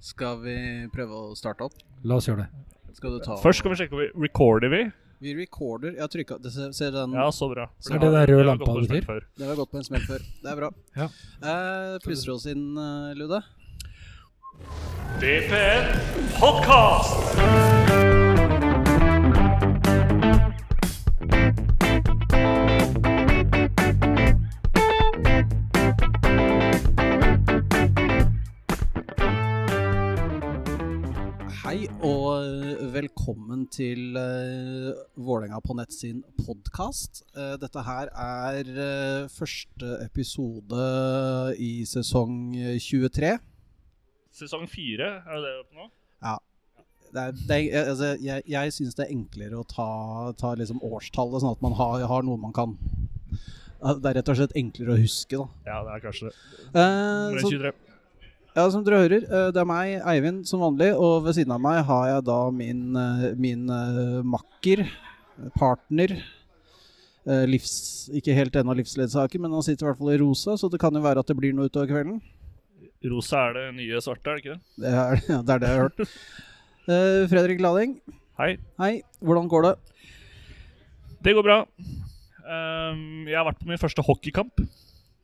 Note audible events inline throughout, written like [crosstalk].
Skal vi prøve å starte opp? La oss gjøre det. Skal du ta Først skal vi sjekke om vi recorder vi. Vi recorder. Jeg har trykka Ser se den Ja, så bra. Så er det den røde lampa på betyr? Det har gått på en smell før. Det er bra. Ja. Eh, Puster oss inn, eh, Lude. DPN podcast! Og eh, velkommen til uh, Vålerenga på nett sin podkast. dette her er uh, første episode i sesong 23. Sesong 4, er det oppe nå? Det er, det er, altså, jeg jeg syns det er enklere å ta, ta liksom årstallet, sånn at man har, har noe man kan Det er rett og slett enklere å huske, da. Ja, det er kanskje det. Uh, så, 23. ja, som dere hører, eh, det er meg, Eivind, som vanlig. Og ved siden av meg har jeg da min, eh, min eh, makker, partner livs, Ikke helt ennå livsledsaker, men han sitter i hvert fall i rosa, så det kan jo være at det blir noe utover kvelden. Rosa er det nye svarte, er det ikke det? Det er [laughs] ja, det, er det jeg har hørt. [laughs] Fredrik Lading, Hei. hei. Hvordan går det? Det går bra. Ehm, jeg har vært på min første hockeykamp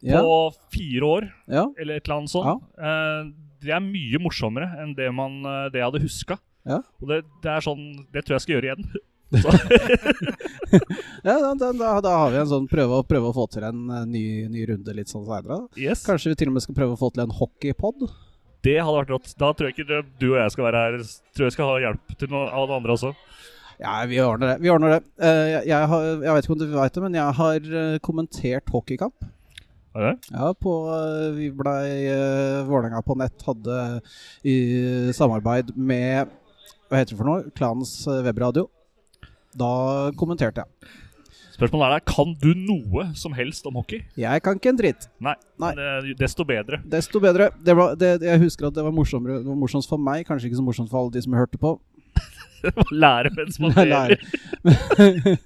Ja. på fire år, ja. eller et eller annet sånt. Eh, det er mye morsommere enn det, man, eh, det jeg hadde huska. Ja. Og det, det er sånn Det tror jeg skal gjøre igjen. [laughs] [laughs] Ja, da, da, da, har vi en sånn prøve, prøve å få til en eh, ny, ny runde litt sånn seinere. Yes. Kanskje vi til og med skal prøve å få til en hockeypod? Det hadde vært rått. Da tror jeg ikke du og jeg skal være her. Tror jeg skal ha hjelp til noen av de andre også. Ja, vi ordner det. Vi ordner det. Jeg, har, jeg vet ikke om du vet det, men jeg har kommentert hockeykamp. Er det? Ja, på eh, Vi blei uh, Vålerenga på nett hadde i samarbeid med Hva heter det for noe? Klanens eh, webradio. Da kommenterte jeg. Spørsmålet er kan du noe som helst om hockey? Jeg kan ikke en dritt. Nei. Nei. Eh, desto bedre. Desto bedre. Det var, det, jeg husker at det var, morsommere, det var morsomt for meg, kanskje ikke så morsomt for alle de som hørte på. [laughs] Lære mens man trener. [laughs]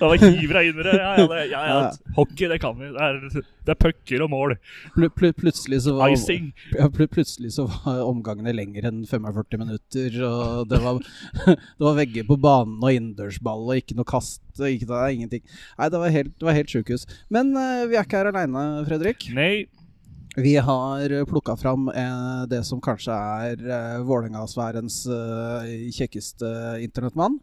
Da var hiver deg inn i det. Ja, ja, det, ja, ja. Hockey, det kan vi. Det er, det er pucker og mål. Pl pl plutselig så var pl plutselig så var omgangene lenger enn 45 minutter. Og det var, [laughs] det var vegger på banen og innendørsball og ikke noe kast. Ikke det ingenting. Nei, det var helt, det var helt sjukehus. Men uh, vi er ikke her aleine, Fredrik. Nei. Vi har plukka fram eh, det som kanskje er uh, Vålerenga-sfærens eh, kjekkeste internettmann.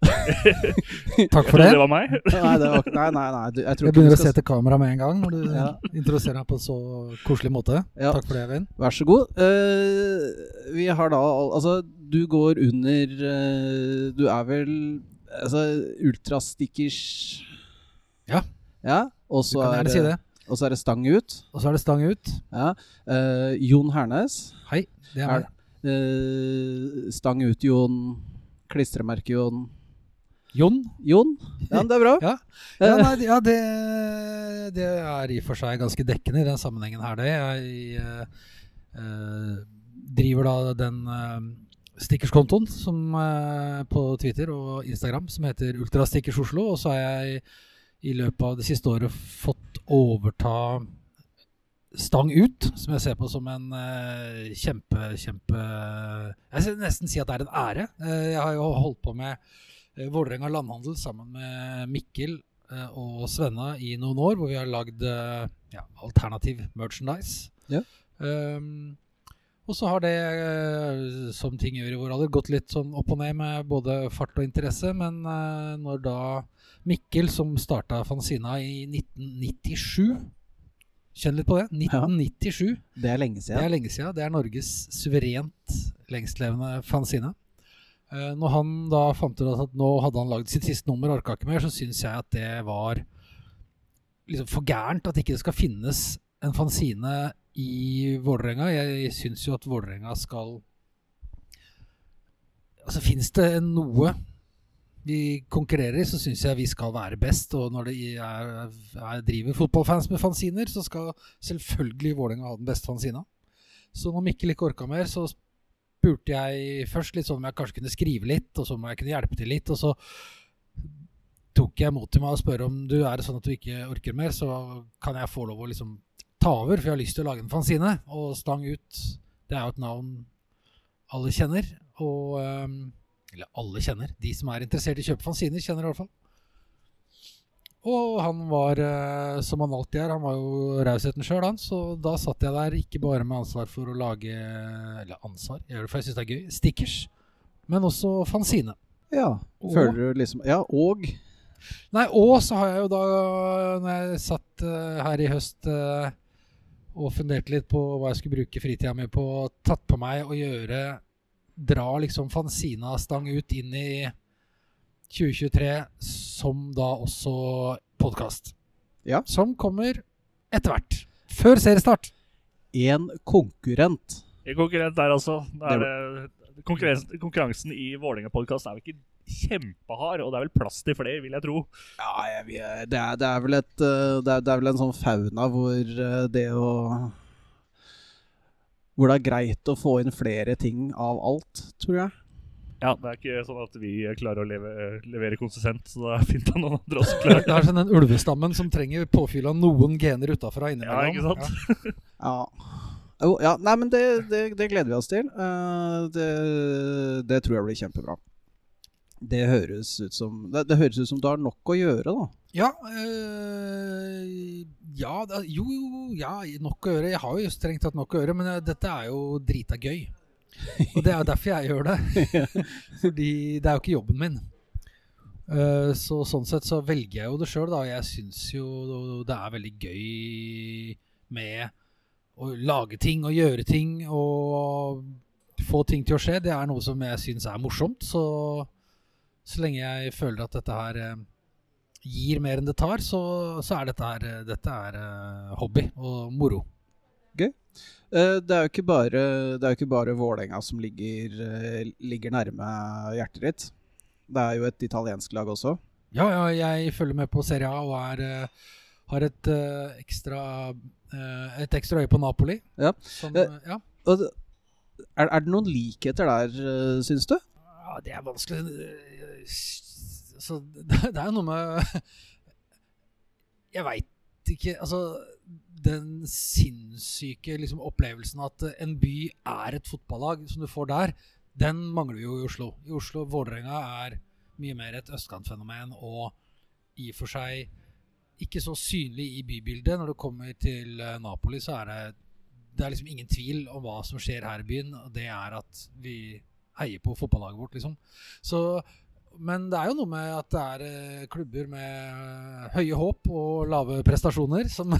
[laughs] Takk for det. det var meg. [laughs] Nei, det var, nei, nei, nei du, jeg tror Jeg begynner skal... å se til kamera med en gang når du [laughs] Ja. introduserer deg på en så koselig måte. Ja. Takk for det, Eivind. Vær så god. Uh, vi har da Altså, du går under uh, Du er vel altså, ultrastickers Ja. Ja, og så kan er, gjerne si det. Og så er det stang ut. Og så er det stang ut. Ja. Uh, Jon Hernes. Hei, det er meg. Uh, stang ut, Jon. Klistremerke, Jon. Jon? Jon? Ja, det er bra. [laughs] Ja. Ja, nei, ja det, det er i og for seg ganske dekkende i den sammenhengen her, det. Jeg eh, eh, driver da den uh, stickerskontoen som, eh, på Twitter og Instagram som heter Ultrastickers Oslo, og så har jeg i løpet av det siste året fått overta Stang ut, som jeg ser på som en uh, kjempe, kjempe Jeg vil nesten si at det er en ære. Uh, jeg har jo holdt på med uh, Vålerenga landhandel sammen med Mikkel uh, og Svenna i noen år, hvor vi har lagd ja, alternativ merchandise. Ja. Um, og så har det, som ting gjør i vår alder, gått litt sånn opp og ned med både fart og interesse. Men når da Mikkel, som starta Fanzina i 1997 Kjenn litt på det. 1997. Det er lenge Det siden. er lenge siden. Det er Norges suverent lengstlevende fanzine. Eh, når han da fant ut at nå hadde han lagd sitt siste nummer, orka ikke mer, så syns jeg at det var liksom for gærent at ikke det skal finnes en fanzine i Vålerenga. Jeg syns jo at Vålerenga skal Altså, fins det noe vi konkurrerer så syns jeg vi skal være best. Og når det er, er, driver fotballfans med fanziner, så skal selvfølgelig Vålerenga ha den beste fanzina. Så når Mikkel ikke orka mer, så spurte jeg først litt sånn om jeg kanskje kunne skrive litt, og så om jeg kunne hjelpe til litt. Og så tok jeg mot til meg og spørre om du er det sånn at du ikke orker mer, så kan jeg få lov å liksom ta over, for jeg har lyst til å lage en fanzine. Og stang ut Det er jo et navn alle kjenner. Og ehm, Eller alle kjenner. De som er interessert i å kjøpe fanziner, kjenner i hvert fall. Og han var, eh, som han alltid er, han var jo rausheten sjøl, han. Så da satt jeg der ikke bare med ansvar for å lage Eller ansvar, jeg gjør det for jeg syns det er gøy. Stickers. Men også fanzine. Ja. Og- Føler du liksom Ja, og Nei, og så har jeg jo da, når jeg satt eh, her i høst eh, og funderte litt på hva jeg skulle bruke fritida mi på, tatt på meg å gjøre Dra liksom Fanzina-stang ut inn i 2023, som da også podkast. Ja. Som kommer etter hvert. Før seriestart. en konkurrent. En konkurrent der, altså. Der, er konkurransen, konkurransen i Vålerenga-podkast er vel ikke kjempehard, og det er vel plass til flere, vil jeg tro. Ja, jeg, det, er, det, er vel et, eh, det, er, det er vel en sånn fauna hvor eh, det å Hvor det er greit å få inn flere ting av alt, tror jeg. Ja, Det er ikke sånn at vi klarer å leve, levere konsistent, så det er fint at noen andre også Det [laughs] Det er sånn den ulvestammen som trenger påfyll av noen gener utafra innimellom. Ja, ikke sant? [laughs] Ja. Jo, ja, nei, men det, det, det gleder vi oss til. Uh, det, det tror jeg blir kjempebra. Det høres ut som det, det høres ut som du har nok å gjøre, da. Ja, øh, ja da, jo, jo, ja, nok å gjøre. Jeg har jo strengt tatt nok å gjøre, men øh, dette er jo drita gøy. Og det er jo derfor jeg gjør det. [laughs] Fordi det er jo ikke jobben min. Uh, så sånn sett så velger jeg jo det sjøl, da. Jeg syns jo det er veldig gøy med å lage ting og gjøre ting og få ting til å skje. Det er noe som jeg syns er morsomt. Så, så lenge jeg føler at dette her eh, gir mer enn det tar, så, så er dette her eh, dette er, eh, hobby og moro. Gøy. det er jo ikke bare, det er Vålerenga som ligger, eh, ligger nærme hjertet ditt. Det er jo et italiensk lag også. Ja, ja, jeg følger med på Serie A og er, eh, har et, eh, ekstra, eh, et ekstra øye på Napoli. Ja. Som, Eh, eh, ja. Er, er det noen likheter der, eh, syns du? ja, det er vanskelig eh, Så [laughs] det det er jo noe med [laughs] Jeg veit ikke Altså, den sinnssyke liksom, opplevelsen at en by er et fotballag som du får der, den mangler vi jo i Oslo. I Oslo, Vålerenga er mye mer et østkantfenomen og i og for seg ikke så synlig i bybildet. Når du kommer til eh, Napoli, så er det det er liksom ingen tvil om hva som skjer her i byen, og det er at vi heier på fotballaget vårt, liksom. Så, men det er jo noe med at det er eh, klubber med høye håp og lave prestasjoner som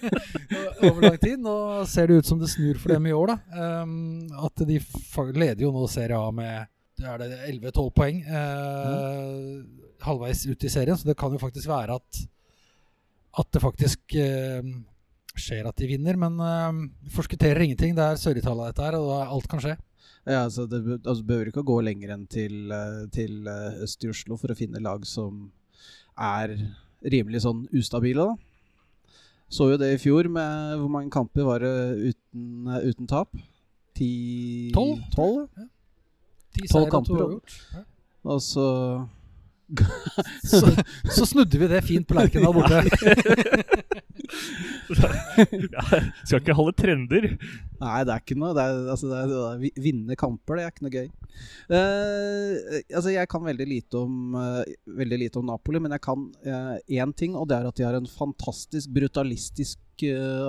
[laughs] over lang tid. Nå ser det ut som det snur for dem i år, da. Um, at de leder jo nå Serie A med er det 11-12 poeng mm. halvveis ut i serien, så det kan jo faktisk være at at det faktisk eh, skjer at de vinner, men eh, forskutterer ingenting. Det er Sør-Italia dette her, og alt kan skje. Ja, altså, det altså, behøver ikke å gå lenger enn til, eh, til eh, øst i Oslo for å finne lag som er rimelig sånn ustabile. da. Så jo det i fjor med hvor mange kamper var det uten, eh, uten tap? Ti Tolv. Tolv, ja. Kamper. Ja. Og så [laughs] Så, så snudde vi det fint på Lerkendal borte. [laughs] [laughs] ja, skal ikke holde trender. Nei, det er ikke noe. Det er, altså, det er, det er, vinne kamper, det er ikke noe gøy. Uh, altså, jeg kan veldig lite om uh, Veldig lite om Napoli, men jeg kan én ting, og det er at de har en fantastisk brutalistisk eh,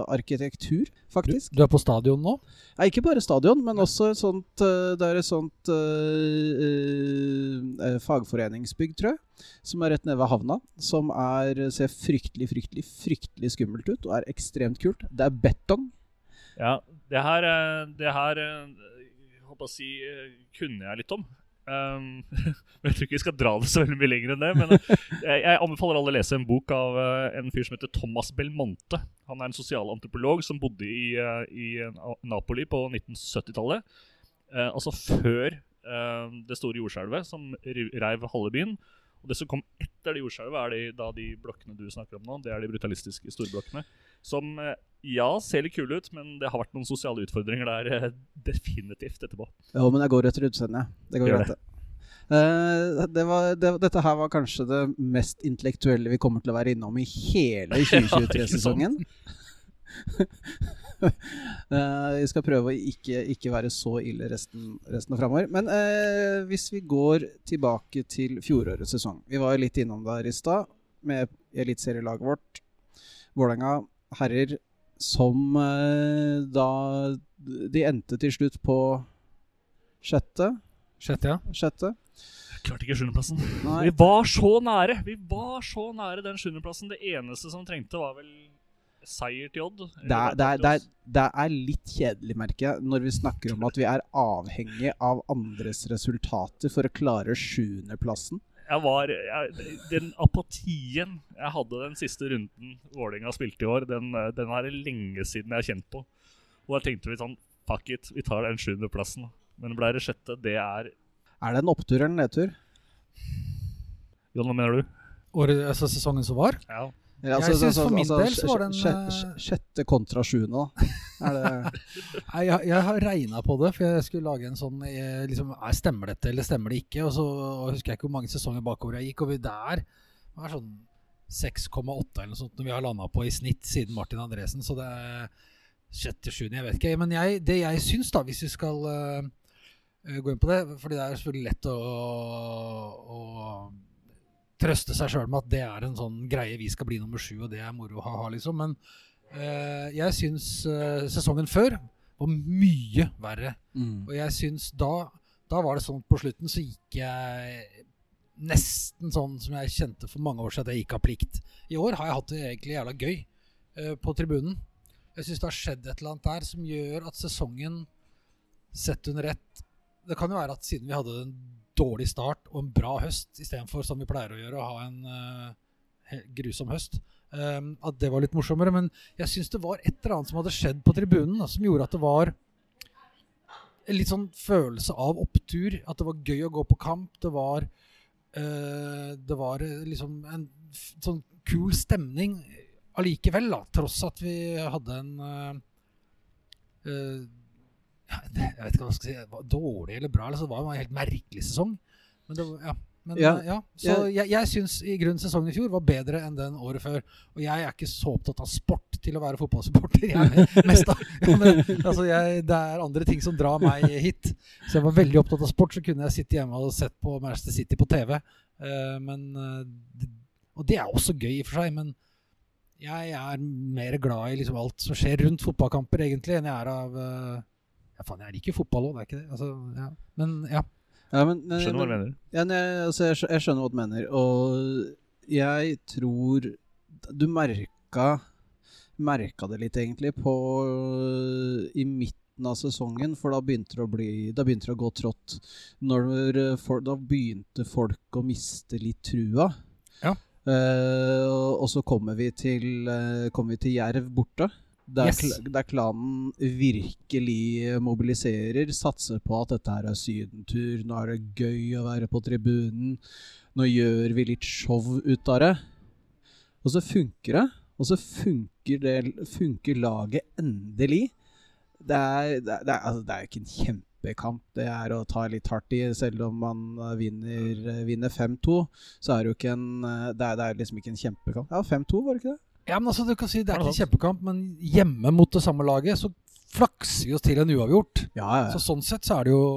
arkitektur, faktisk. Du er på stadion nå? Nei, ikke bare stadion, men også et sånt eh, Det er et sånt uh, eh, eh, fagforeningsbygg, tror jeg, som er rett nede ved havna. Som er, ser fryktelig, fryktelig, fryktelig skummelt ut, og er ekstremt kult. Det er betong. Ja, det her, eh, det her eh, jeg håper å si, eh, kunne jeg litt om. Um, [laughs] jeg tror ikke vi skal dra det så veldig mye lenger enn det. Men eh, jeg, jeg anbefaler alle å lese en bok av uh, en fyr som heter Thomas Belmonte. Han er en sosialantropolog som bodde i, uh, i Napoli på 1970-tallet. Uh, altså før det store jordskjelvet som reiv halve byen. Og det som kom etter det jordskjelvet, er de, da de blokkene du snakker om nå. Det er de brutalistiske storblokkene. Som eh, ja, ser litt kule ut, men det har vært noen sosiale utfordringer der eh, [laughs] definitivt etterpå. Jo, men jeg går etter utseendet. Det går greit, det. Uh, det var, det, dette her var kanskje det mest intellektuelle vi kommer til å være innom i hele [laughs] 2023-sesongen. [laughs] [laughs] Eh, vi skal prøve å ikke, ikke være så ille resten, resten av framover. Men eh, hvis vi går tilbake til fjorårets sesong Vi var jo litt innom der i stad med eliteserielaget vårt. Vålerenga herrer som eh, da De endte til slutt på sjette. Sjette, ja. Sjette. Klarte ikke sjuendeplassen. Vi var så nære! Vi var så nære den sjuendeplassen. Det eneste som trengte, var vel seier til Odd. Det er, det, er, det, er, det er litt kjedelig, merker jeg, når vi snakker om at vi er avhengig av andres resultater for å klare sjuendeplassen. Jeg var, jeg, den apatien jeg hadde den siste runden Vålerenga spilte i år, den, den er det lenge siden jeg har kjent på. Og da tenkte vi sånn Fuck it, vi tar den sjuendeplassen. Men ble det sjette, det er Er det en opptur eller en nedtur? Jon, hva mener du? Året, altså sesongen som var. Ja. Ja, Jeg synes for min del så var det en, sj- eh, Sjette kontra sjuende, da. Det [laughs] Nei, jeg, jeg har regna på det, for jeg skulle lage en sånn eh, liksom, er, Stemmer dette, eller stemmer det ikke? Og så husker jeg ikke hvor mange sesonger bakover jeg gikk, og vi der var sånn 6,8 eller noe sånt når vi har landa på i snitt siden Martin Andresen. Så det er sjette, sjuende, jeg vet ikke. Men jeg, det jeg syns, da, hvis vi skal eh, gå inn på det Fordi det er selvfølgelig lett å, å trøste seg sjøl med at det er en sånn greie vi skal bli nummer sju, og det er moro ha-ha, liksom. Men eh, jeg syns eh, sesongen før var mye verre. mm. Og jeg syns da Da var det sånn på slutten så gikk jeg nesten sånn som jeg kjente for mange år siden at jeg gikk av plikt. I år har jeg hatt det egentlig jævla gøy eh, på tribunen. Jeg syns det har skjedd et eller annet der som gjør at sesongen sett under ett Det kan jo være at siden vi hadde en dårlig start og en bra høst istedenfor som vi pleier å gjøre, å ha en uh, grusom høst, Um, at det var litt morsommere. Men jeg syns det var et eller annet som hadde skjedd på tribunen som gjorde at det var en litt sånn følelse av opptur. At det var gøy å gå på kamp. Det var uh, Det var eh, liksom en sånn kul stemning allikevel, da. Tross at vi hadde en uh, det- Jeg vet ikke hva jeg skal si. det var Dårlig eller bra. Altså, det var det en helt merkelig sesong. Men det var, ja. Men, Ja. ja. Så jeg, jeg syns i grunnen sesongen i fjor var bedre enn den året før. Og jeg er ikke så opptatt av sport til å være fotballsupporter. Jeg er [laughs] mest av, ja, [laughs] men, altså jeg, det er andre ting som drar meg hit. Så jeg var veldig opptatt av sport, så kunne jeg sitte hjemme og sett på Manchester City på TV. Eh, men, eh, og det er også gøy i og for seg, men jeg er mer glad i liksom alt som skjer rundt fotballkamper, egentlig, enn jeg er av eh, Ja, faen, jeg liker fotball òg, det er ikke det. Altså, ja. Men ja. Ja, men, men, Skjønner hva du mener. Ja, nei, altså, jeg, jeg skjønner hva du mener, og jeg tror Du merka Merka det litt, egentlig, på I midten av sesongen, for da begynte det å bli Da begynte det å gå trått. Når eh, for, Da begynte folk å miste litt trua. Ja. Uh, og, og så kommer vi til uh, Kommer vi til Jerv borte. Der, Yes. kl der klanen virkelig mobiliserer, satser på at dette her er sydentur, nå er det gøy å være på tribunen, nå gjør vi litt show ut av det. Og så funker det. Og så funker, det, funker laget endelig. Det er, det, er, altså, det er ikke en kjempekamp. Det er å ta litt hardt i. Selv om man vinner, vinner 5-2, så er det jo ikke en det er, det er liksom ikke en kjempekamp. Ja, 5-2, var det ikke det? Ja, men altså, du kan si Det er ikke en kjempekamp, men hjemme mot det samme laget så flakser vi oss til en uavgjort. Ja, ja. Så sånn sett så er det jo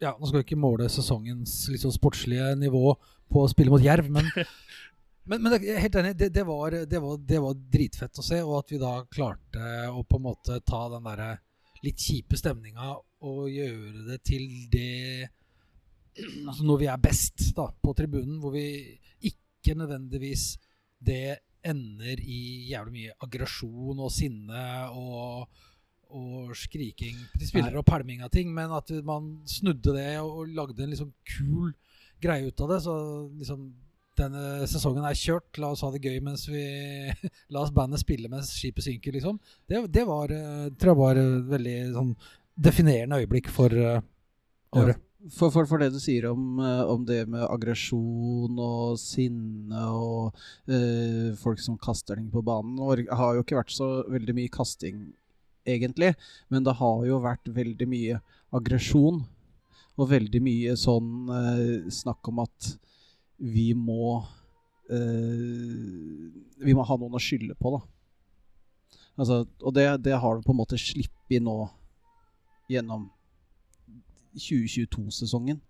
Ja, nå skal vi ikke måle sesongens sånn sportslige nivå på å spille mot Jerv, men [laughs] Men, men jeg er helt enig, det, det, var, det, var, det var dritfett å se, og at vi da klarte å på en måte ta den derre litt kjipe stemninga og gjøre det til det Altså når vi er best da, på tribunen, hvor vi ikke nødvendigvis det ender i jævlig mye aggresjon og sinne og, og skriking til spillere og pælming av ting, men at man snudde det og, og lagde en liksom kul greie ut av det. Så liksom denne sesongen er kjørt, la oss ha det gøy mens vi [laughs] La oss bandet spille mens skipet synker, liksom. Det, det var, eh, tror jeg var et veldig sånn definerende øyeblikk for uh, året. For, for, for det du sier om, eh, om det med aggresjon og sinne og eh, folk som kaster ting på banen Norge har jo ikke vært så veldig mye kasting, egentlig. Men det har jo vært veldig mye aggresjon. Og veldig mye sånn eh, snakk om at vi må eh, Vi må ha noen å skylde på, da. Altså, og det, det har du på en måte sluppet nå gjennom 2022-sesongen.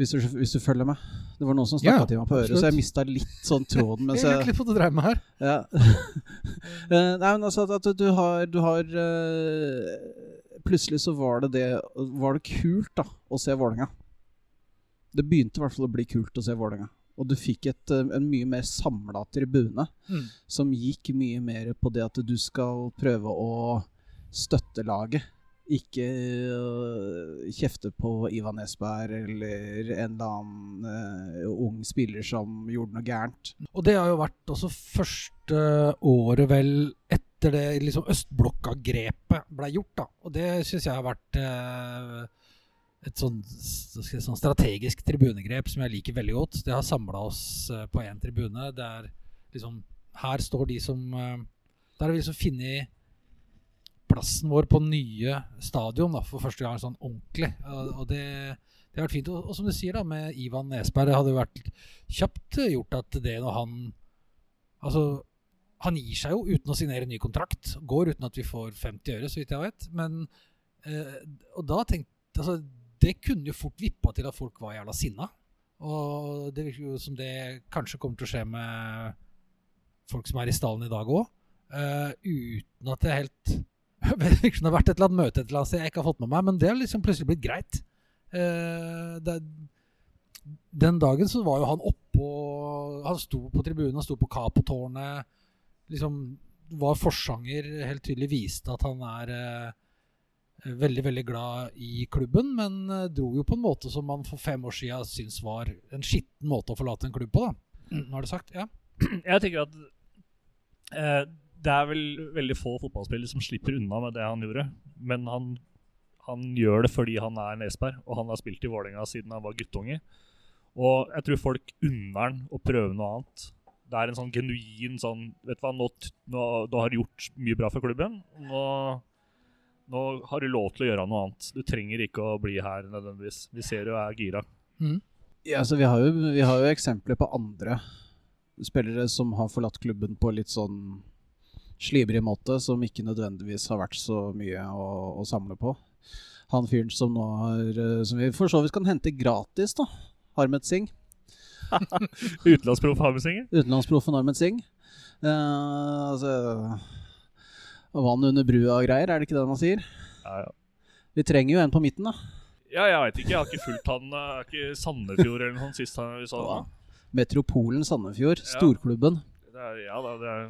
Hvis, du- hvis du følger meg. Det var noen som snakka Ja, til meg på øret, absolutt. så jeg mista litt sånn tråden. Mens jeg, jeg, litt hva du dreier med her. ja. [laughs] Eh, Nei, men altså at- at du har, du har eh, Plutselig så var det det Var det kult da å se Vålerenga. Det begynte i hvert fall å bli kult å se Vålerenga. Og du fikk et, eh, en mye mer samla tribune Mm. som gikk mye mer på det at du skal prøve å støtte laget. Ikke øh, kjefte på Ivan Esberg eller en eller annen uh, ung spiller som gjorde noe gærent. Og det har jo vært også første året vel etter det liksom østblokka-grepet ble gjort. da. Og det syns jeg har vært uh, et sånn, sånn strategisk tribunegrep som jeg liker veldig godt. Det har samla oss på én tribune. Det er liksom Her står de som Der har vi liksom funnet plassen vår på nye stadion da, for første gang sånn ordentlig. Og, det, det har vært fint. Og, og som du sier, da, med Ivan Nesberg, det hadde jo vært kjapt gjort at det når han Altså, han gir seg jo uten å signere ny kontrakt. Går uten at vi får 50 øre, så vidt jeg vet. Men eh, Og da tenkte altså, Det kunne jo fort vippa til at folk var jævla sinna. Og det virker jo som det kanskje kommer til å skje med folk som er i stallen i dag òg. uten at det helt Det har vært et eller annet møte et eller annet sted jeg ikke har fått med meg, men det har liksom plutselig blitt greit. Eh, det, den dagen så var jo han oppå Han sto på tribunen, han sto på Capotårnet. Liksom var forsanger, helt tydelig viste at han er eh, veldig, veldig glad i klubben, men eh, dro jo på en måte som man for fem år siden syntes var en skitten måte å forlate en klubb på, da. Nå har det sagt, ja. Jeg tenker at eh, det er vel veldig få fotballspillere som slipper unna med det han gjorde. Men han, han gjør det fordi han er Nesberg, og han har spilt i Vålerenga siden han var guttunge. Og jeg tror folk unner han å prøve noe annet. Det er en sånn genuin sånn Vet du hva, nå, nå, du har gjort mye bra for klubben. Nå, nå har du lov til å gjøre noe annet. Du trenger ikke å bli her nødvendigvis. Vi ser du er gira. Ja, så vi har, jo, vi har jo eksempler på andre spillere som har forlatt klubben på litt sånn slibrig måte, som ikke nødvendigvis har vært så mye å, å samle på. Han fyren som nå har eh, Som vi for så vidt kan hente gratis, da. Harmet Singh. [laughs] Utenlandsproff Harmet Singh? Utenlandsproffen Harmet Singh. Uh, altså Vann under brua og greier, er det ikke det man sier? Ja, ja. Vi trenger jo en på midten, da. Ja, jeg veit ikke. Jeg har ikke fulgt han eh, Er ikke Sandefjord eller noe sist han- vi så Ja. Metropolen Sandefjord, storklubben. Det er, ja da, det er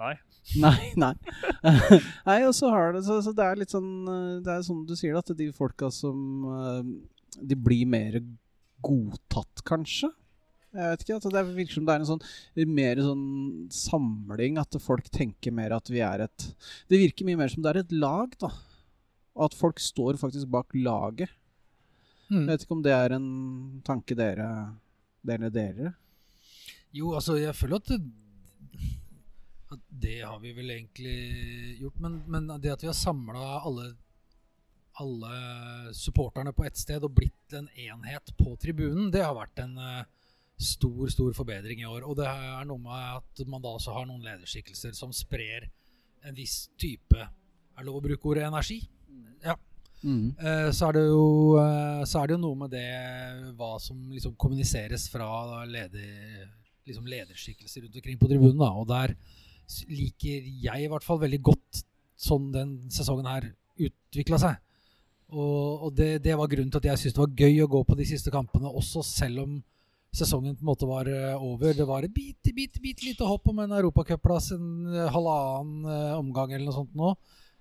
Nei. [laughs] Nei, nei. [laughs] nei, og så har det så, så det er litt sånn eh, Det er sånn du sier, at de folka som eh, De blir mer godtatt, kanskje. Jeg vet ikke, at Det virker som det er en sånn mer sånn samling, at folk tenker mer at vi er et Det virker mye mer som det er et lag, da. Og at folk står faktisk bak laget. Mm. Jeg vet ikke om det er en tanke dere dere deler? Jo, altså, jeg føler at det, det har vi vel egentlig gjort. Men, men det at vi har samla alle, alle supporterne på ett sted og blitt en enhet på tribunen, det har vært en eh, stor, stor forbedring i år. Og det er noe med at man da også har noen lederskikkelser som sprer en viss type Er lov å bruke ordet energi? Ja. Mm. Eh, så, er det jo, eh, så er det jo noe med det hva som liksom kommuniseres fra leder, liksom lederskikkelser rundt omkring på tribunen. Da. Og der liker jeg i hvert fall veldig godt sånn den sesongen her utvikla seg. Og, og det, det var grunnen til at jeg syntes det var gøy å gå på de siste kampene, også selv om sesongen på en måte var eh, over. Det var et bitte, bitte, bitte lite hopp om en europacupplass en eh, halvannen eh, omgang eller noe sånt nå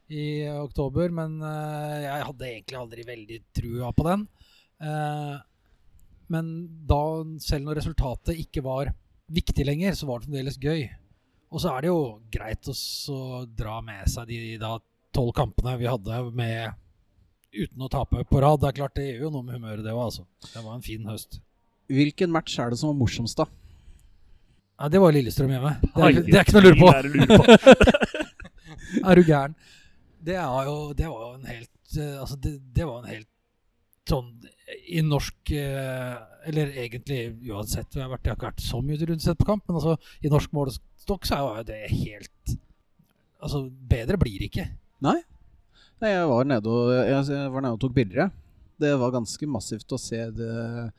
i oktober, men jeg hadde egentlig aldri veldig trua på den. Men da, selv når resultatet ikke var viktig lenger, så var det fremdeles gøy. Og så er det jo greit å dra med seg de da tolv kampene vi hadde med uten å tape på rad. Det er klart det gjør jo noe med humøret, det òg, altså. Det var en fin høst. Hvilken match er det som var morsomst, da? Ja, det var Lillestrøm hjemme. Det er, det er ikke noe å lure på. Er. [laughs] Er du gæren? Det, er jo, det var jo en helt eh, Altså, det, det var en helt sånn i norsk eh, Eller egentlig uansett det jeg har vært Jeg har ikke vært så mye rundt sett på kamp, men altså i norsk målestokk så er jo det helt Altså, bedre blir det ikke. Nei, jeg var nede og, jeg, var nede og tok bilder. jeg. Det var ganske massivt å se det uh,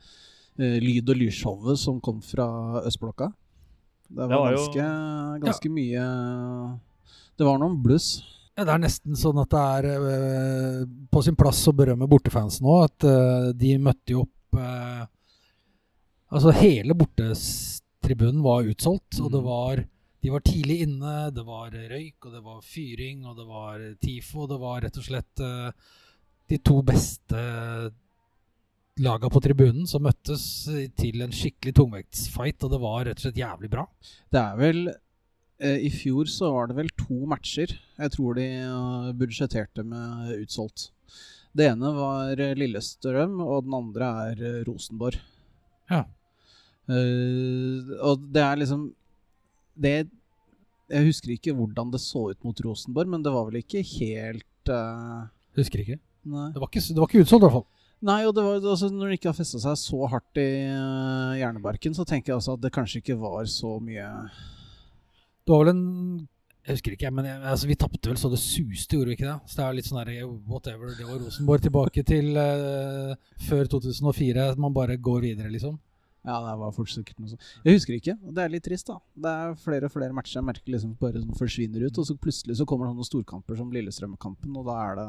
lyd- og lysshowet som kom fra østblokka. Det var, Det var jo- ganske, ganske mye Det var noen bluss. Ja, det er nesten sånn at det er eh, på sin plass å berømme bortefansen òg. At eh, de møtte jo opp eh, Altså, hele bortetribunen var utsolgt, og det Mm. var De var tidlig inne, det var røyk, og det var fyring, og det var TIFO, og det var rett og slett eh, de to beste laga på tribunen som møttes til en skikkelig tungvektsfight, og det var rett og slett jævlig bra. Det er vel I fjor så var det vel to matcher jeg tror de eh, budsjetterte med utsolgt. Det ene var eh, Lillestrøm, og den andre er eh, Rosenborg. Ja. Eh, og det er liksom Det Jeg husker ikke hvordan det så ut mot Rosenborg, men det var vel ikke helt eh, Husker ikke. Det var ikke, det var ikke utsolgt, i hvert fall. Nei, og det var, altså, når det ikke har festa seg så hardt i uh, hjernebarken, så tenker jeg altså at det kanskje ikke var så mye Det var vel en Jeg husker ikke, men jeg, altså, vi tapte vel så det suste, gjorde vi ikke det? Så det er litt sånn eh, whatever. Det var Rosenborg tilbake til uh, før 2004. Man bare går videre, liksom. Ja, det var fort sikkert noe sånt. Jeg husker ikke. og Det er litt trist, da. Det er flere og flere matcher jeg merker liksom bare sånn forsvinner ut, og så plutselig så kommer det noen storkamper som Lillestrøm-kampen, og da er det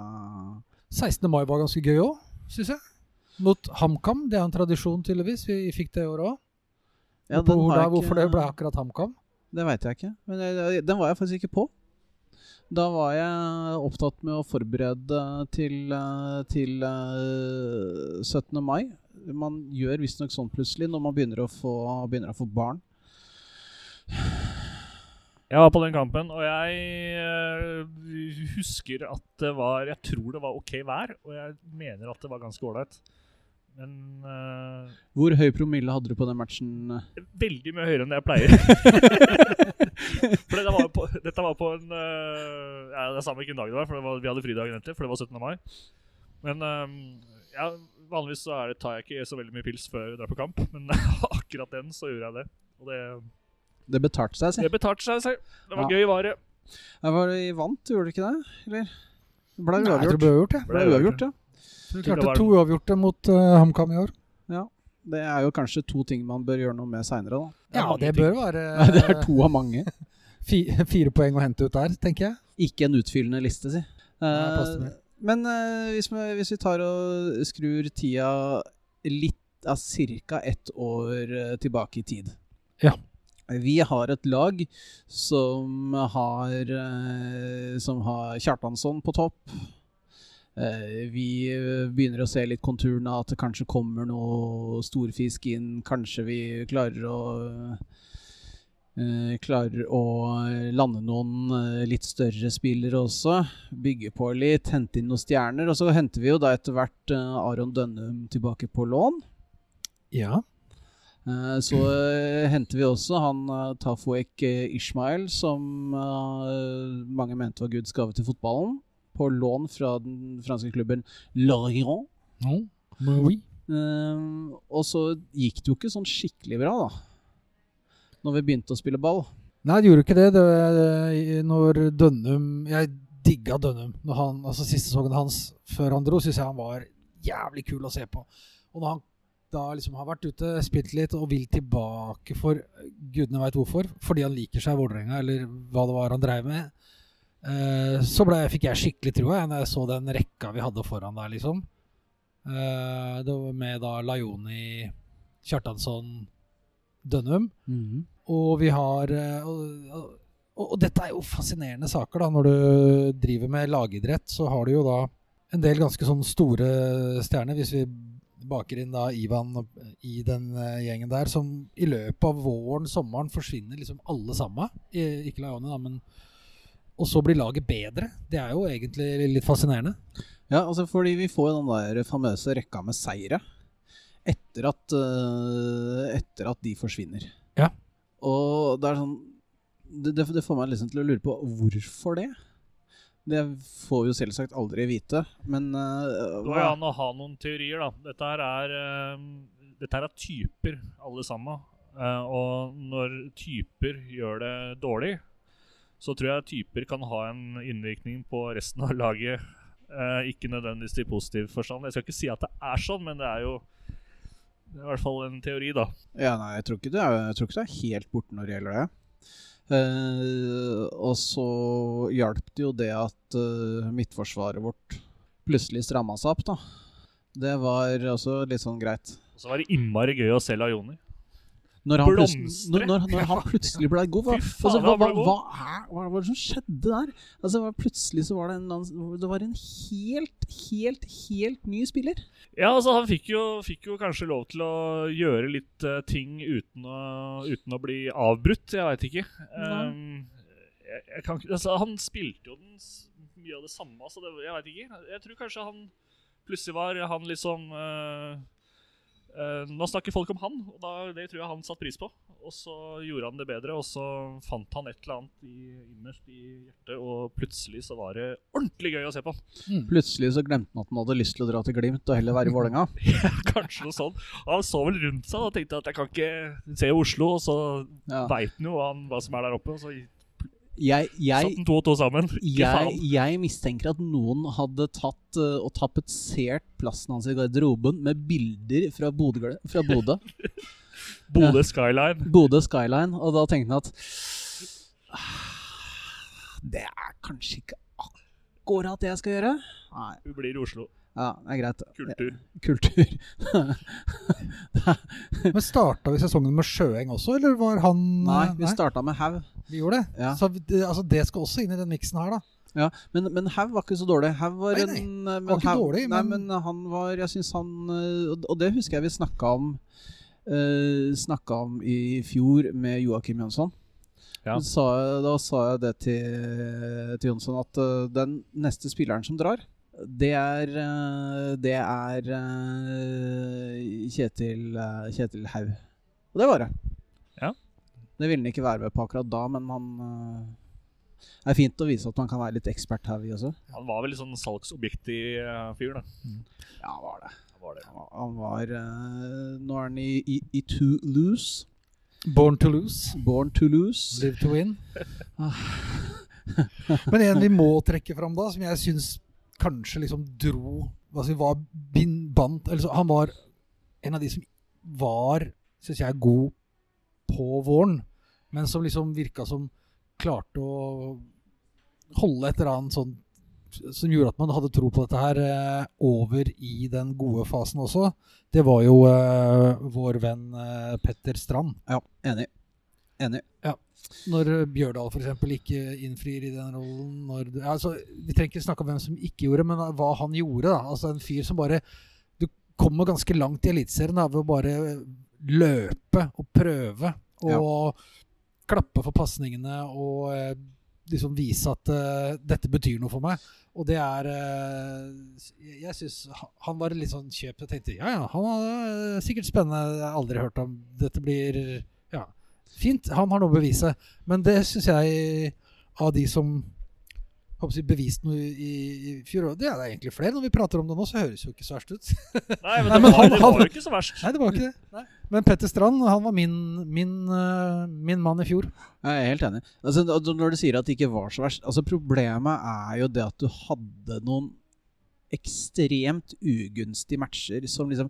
16. mai var ganske gøy òg, syns jeg. Mot HamKam. Det er en tradisjon, tydeligvis. Vi fikk det i år òg. Ja, hvorfor det ble akkurat HamKam? Det veit jeg ikke. Men jeg- den var jeg faktisk ikke på. Da var jeg opptatt med å forberede til, eh, til eh, 17. mai. Man gjør visstnok sånn plutselig når man begynner å få, begynner å få barn. Jeg var på den kampen, og jeg eh, husker at det var Jeg tror det var ok vær, og jeg mener at det var ganske ålreit. Men uh, Hvor høy promille hadde du på den matchen? veldig mye høyere enn det jeg pleier. [laughs] for det var på, dette var på en uh, ja, Det er samme hvilken dag det var, for det var, vi hadde fridagen etter, for det var 17. mai. Men um, ja, vanligvis så er det, tar jeg ikke så veldig mye pils før jeg drar på kamp, men [laughs] akkurat den så gjorde jeg det. Og det, Det betalte seg, si. det betalte seg. si. Det var Ja. gøy, vare. det. Var i vant, gjorde du ikke det? Eller? Det ble Nei, jeg tror uavgjort. det ble uavgjort, ja. Det ble uavgjort, ja. Så vi klarte to uavgjorte mot uh, HamKam i år. Ja. Det er jo kanskje to ting man bør gjøre noe med seinere, da. Det Ja, det ting. bør være [laughs] uh, det er to av mange. [laughs] fire poeng å hente ut der, tenker jeg. Ikke en utfyllende liste, si. Uh, Eh, det. men uh, hvis, vi, hvis vi tar og skrur tida litt av ca. ett år tilbake i tid Ja. Vi har et lag som har, som har Kjartansson på topp. Eh, vi begynner å se litt konturene av at det kanskje kommer noe storfisk inn. Kanskje vi klarer å eh, Klarer å lande noen eh, litt større spillere også. Bygge på litt, hente inn noen stjerner. Og så henter vi jo da etter hvert eh, Aron Dønnum tilbake på lån. Ja. Eh, Så eh, henter vi også han Tafoek eh, Ishmael, som eh, mange mente var Guds gave til fotballen, på lån fra den franske klubben Lorient. No. Oui. Eh, og så gikk det jo ikke sånn skikkelig bra, da. Når vi begynte å spille ball. Nei, det gjorde ikke det. det, var, når Dønnum Jeg digga Dønnum. Når han, altså Siste sesongen hans før han dro, syns jeg han var jævlig kul å se på. Og når han da liksom har vært ute, spilt litt og vil tilbake for gudene veit hvorfor, fordi han liker seg i Vålerenga, eller hva det var han dreiv med, eh, så ble, fikk jeg skikkelig trua da jeg så den rekka vi hadde foran der, liksom. Uh, det var med da Laioni, Kjartansson, Dønnum. Og vi har uh, og, og, dette er jo fascinerende saker, da. Når du driver med lagidrett, så har du jo da en del ganske sånn store stjerner. Hvis vi baker inn da Ivan i den gjengen der, som i løpet av våren, sommeren, forsvinner liksom alle sammen. I- Ikke Laioni, da, men Og så blir laget bedre. Det er jo egentlig litt fascinerende. Ja, altså fordi vi får den der famøse rekka med seire etter at, eh, etter at de forsvinner. Ja. Og det er sånn det, det, det får meg liksom til å lure på hvorfor det. Det får vi jo selvsagt aldri vite, men eh, Det går an å ha noen teorier, da. Dette her er, uh, dette her er typer, alle sammen. Uh, og når typer gjør det dårlig, så tror jeg typer kan ha en innvirkning på resten av laget. Eh, ikke nødvendigvis i positiv forstand. Jeg skal ikke si at det er sånn, men det er jo det er i hvert fall en teori, da. Ja, nei, jeg tror ikke det er, jeg tror ikke det er helt borte når det gjelder det. Eh, og så hjalp det jo det at eh, midtforsvaret vårt plutselig stramma seg opp, da. Det var også litt sånn greit. Og så var det innmari gøy å se Lajoni. Når han, Blomstre. når, når, han [laughs] plutselig ble god, hva, altså, hva, hva, hva, var det som skjedde der? Altså, plutselig så var det en, det var en helt, helt, helt ny spiller. Ja, altså Han fikk jo, fikk jo kanskje lov til å gjøre litt uh, ting uten å, uten å bli avbrutt. Jeg veit ikke. Um, jeg, jeg kan, altså, han spilte jo den, mye av det samme, så det, jeg veit ikke. Jeg tror kanskje han plutselig var han liksom eh, Nå snakker folk om han, og da, det tror jeg han satte pris på. Og så gjorde han det bedre, og så fant han et eller annet i, innerst i hjertet, og plutselig så var det ordentlig gøy å se på. Plutselig så glemte han at han hadde lyst til å dra til Glimt og heller være i Vålerenga. [laughs] Kanskje noe sånt. Han så vel rundt seg og tenkte at jeg kan ikke se Oslo, og så Ja. veit han jo hva som er der oppe. Og så Jeg, jeg, to og to sammen. [laughs] Jeg, jeg mistenker at noen hadde tatt uh, og tapetsert plassen hans i garderoben med bilder fra Bodø. Fra Bodø. [laughs] Bodø Skyline. Bodø Skyline, og da tenkte han at "Ah, Det er kanskje ikke akkurat det jeg skal gjøre. Nei, Du blir i Oslo. Ja, det er greit. Kultur. Kultur. [laughs] Men starta vi sesongen med Sjøeng også, eller var han Nei, vi starta med Haug. vi gjorde det. Ja. Så det, altså, det skal også inn i den miksen her, da. Ja, men, men Haug var ikke så dårlig. Haug var Nei, nei, en men var ikke Haug- dårlig, Nei, men- men han var Jeg syns han eh, og- det husker jeg vi snakka om uh, om i fjor med Joakim Jønsson. Ja. Sa, jeg- da sa jeg det til, til Jonsson at uh, den neste spilleren som drar, det er eh, Det er eh, Kjetil, uh, Kjetil Haug. Og det var det. Ja. Det ville han ikke være med på akkurat da, men han eh, Det er fint å vise at man kan være litt ekspert her, vi også. Han var vel litt sånn salgsobjekt i fyr, da. Ja, han var det. Han var det. Han var, han var eh, Nå er han i, i, i Toulouse. Born to lose. Born to lose. Live to win. [laughs] Men en vi må trekke fram da, som jeg syns kanskje liksom dro hva si, var bind, bandt eller Han var en av de som var, syns jeg, god på våren, men som liksom virka som klarte å holde et eller annet sånn som gjorde at man hadde tro på dette her eh, over i den gode fasen også. Det var jo eh, vår venn eh, Petter Strand. Ja, enig. Enig. Når Bjørdal f.eks. ikke innfrir i den rollen det- altså, Vi trenger ikke snakke om hvem som ikke gjorde men hva han gjorde. da Altså En fyr som bare Du kommer ganske langt i Eliteserien ved å bare løpe og prøve. Og klappe for pasningene og eh, liksom vise at eh, dette betyr noe for meg. Og det er eh, Jeg, syns han var litt sånn kjøpt. Jeg tenkte ja, ja, han er eh, sikkert spennende. Jeg har aldri hørt om. Dette blir ja, fint. Han har noe å bevise. Men det syns jeg av de som håper bevist beviste noe i, i fjor Det er det egentlig flere. Når vi prater om det nå, så høres det jo ikke så verst ut. [laughs] Nei, men, Nei, det, men var, han- det var jo ikke så verst. Nei, det var ikke det. [laughs] Men Petter Strand han var min, min, eh, min mann i fjor. Jeg er helt enig. Altså, når du sier at det ikke var så verst altså Problemet er jo det at du hadde noen ekstremt ugunstige matcher som liksom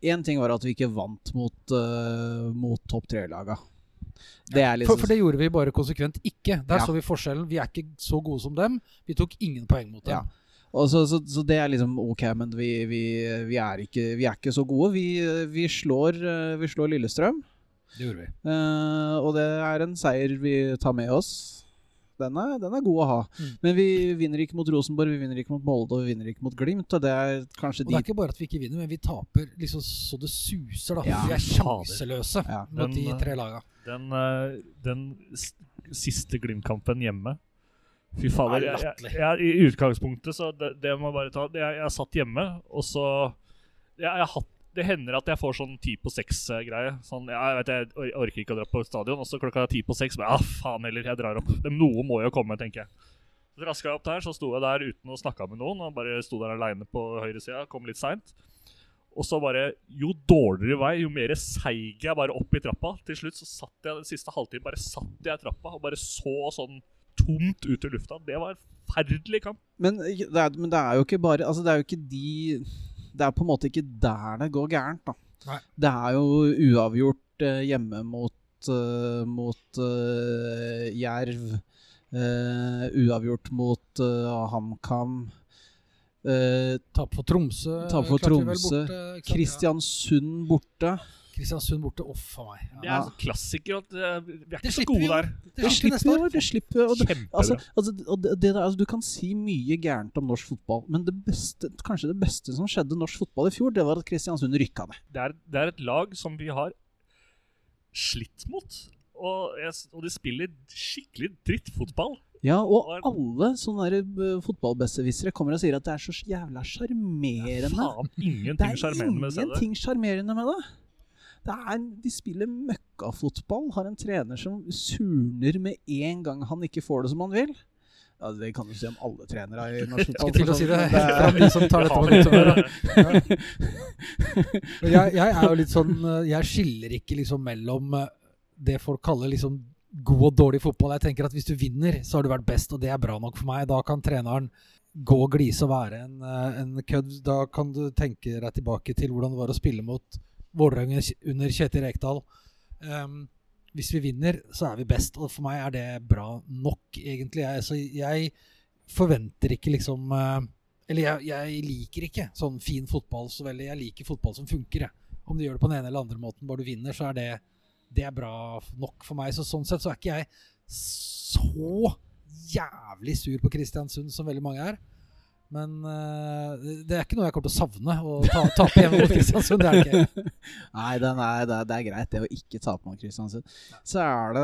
Én ting var at vi ikke vant mot, uh, mot topp tre-laga. Det er For, liksom for det gjorde vi bare konsekvent ikke. Der så vi forskjellen. Vi er ikke så gode som dem. Vi tok ingen poeng mot dem. Ja. Og så, så, så det er liksom ok, men vi, vi, vi, er, ikke, vi er ikke så gode. Vi, vi, slår, eh, vi slår Lillestrøm, Det gjorde vi. Uh, og det er en seier vi tar med oss. Den er, den er god å ha. Mm. Men vi vinner ikke mot Rosenborg, vi vinner ikke mot Molde og vi vinner ikke mot Glimt. Og det er kanskje Og det er ikke bare at vi ikke vinner, men vi taper liksom så det suser. da Ja, Vi er sjanseløse Ja. mot de Den, tre laga. Den, eh, den siste Glimt-kampen hjemme Fy fader. Jeg, jeg, jeg, I utgangspunktet, så det, det må bare ta jeg, jeg satt hjemme, og så jeg, jeg har hatt, Det hender at jeg får sånn ti på seks-greie. Sånn, ja, jeg, jeg orker ikke å dra på stadion, og så klokka er ti på seks. Men ja, faen heller, jeg drar opp. Noe må jo komme, tenker jeg. Så raska jeg opp der, så sto jeg der uten å snakke med noen. Og bare sto der aleine på høyresida, kom litt seint. Og så bare Jo dårligere vei, jo mer seig jeg bare opp i trappa. Til slutt så satt jeg den siste halvtimen bare satt jeg i trappa og bare så sånn tomt ut i lufta. Det var en forferdelig kamp. Men det, er, men det er jo ikke bare Altså, det er jo ikke de Det er på en måte ikke der det går gærent, da. Nei. Det er jo uavgjort eh, hjemme mot uh, Mot uh, Jerv. Uh, uavgjort mot HamKam. Uh, Tap for Tromsø. Tap for Tromsø. Kristiansund borte. Kristiansund borte. Å, faen meg. Det er en klassiker at eh, vi er ikke så gode der. Det slipper vi år. det slipper vi. Og det, altså, altså, og det der, altså, du kan si mye gærent om norsk fotball, men det beste, kanskje det beste som skjedde norsk fotball i fjor, det var at Kristiansund rykka ned. det er, det er et lag som vi har slitt mot. Og, jeg, og de spiller skikkelig drittfotball. Ja, og alle sånne uh, fotballbesserwissere kommer og sier at det er så jævla sjarmerende. Det er ingenting sjarmerende med det. Det er, de spiller møkkafotball, har en trener som surner med en gang han ikke får det som han vil. Ja, Det kan du si om alle trenere i norsk [laughs] fotball. Skulle til å si det. det er- mye som tar dette det. [laughs] Men jeg, jeg er jo litt sånn Jeg skiller ikke liksom mellom eh, det folk kaller liksom god og dårlig fotball. Jeg tenker at Hvis du vinner, så har du vært best, og det er bra nok for meg. Da kan treneren gå og glise og være en, eh, en kødd. Da kan du tenke deg tilbake til hvordan det var å spille mot Vålerenga under Kjetil Rekdal. Um, hvis vi vinner, så er vi best, og for meg er det bra nok, egentlig. Jeg, så jeg forventer ikke liksom eh, Eller jeg, jeg liker ikke sånn fin fotball så veldig. Jeg liker fotball som funker. Jeg. Om du gjør det på den ene eller andre måten, bare du vinner, så er det, det er bra nok for meg. Så sånn sett så er ikke jeg så jævlig sur på Kristiansund som veldig mange er. Men uh, det er ikke noe jeg kommer til å savne å ta, tape hjemme mot Kristiansund. Det er det ikke. [laughs] Nei, er, det, er, det er greit, det å ikke tape mot Kristiansund. Så er det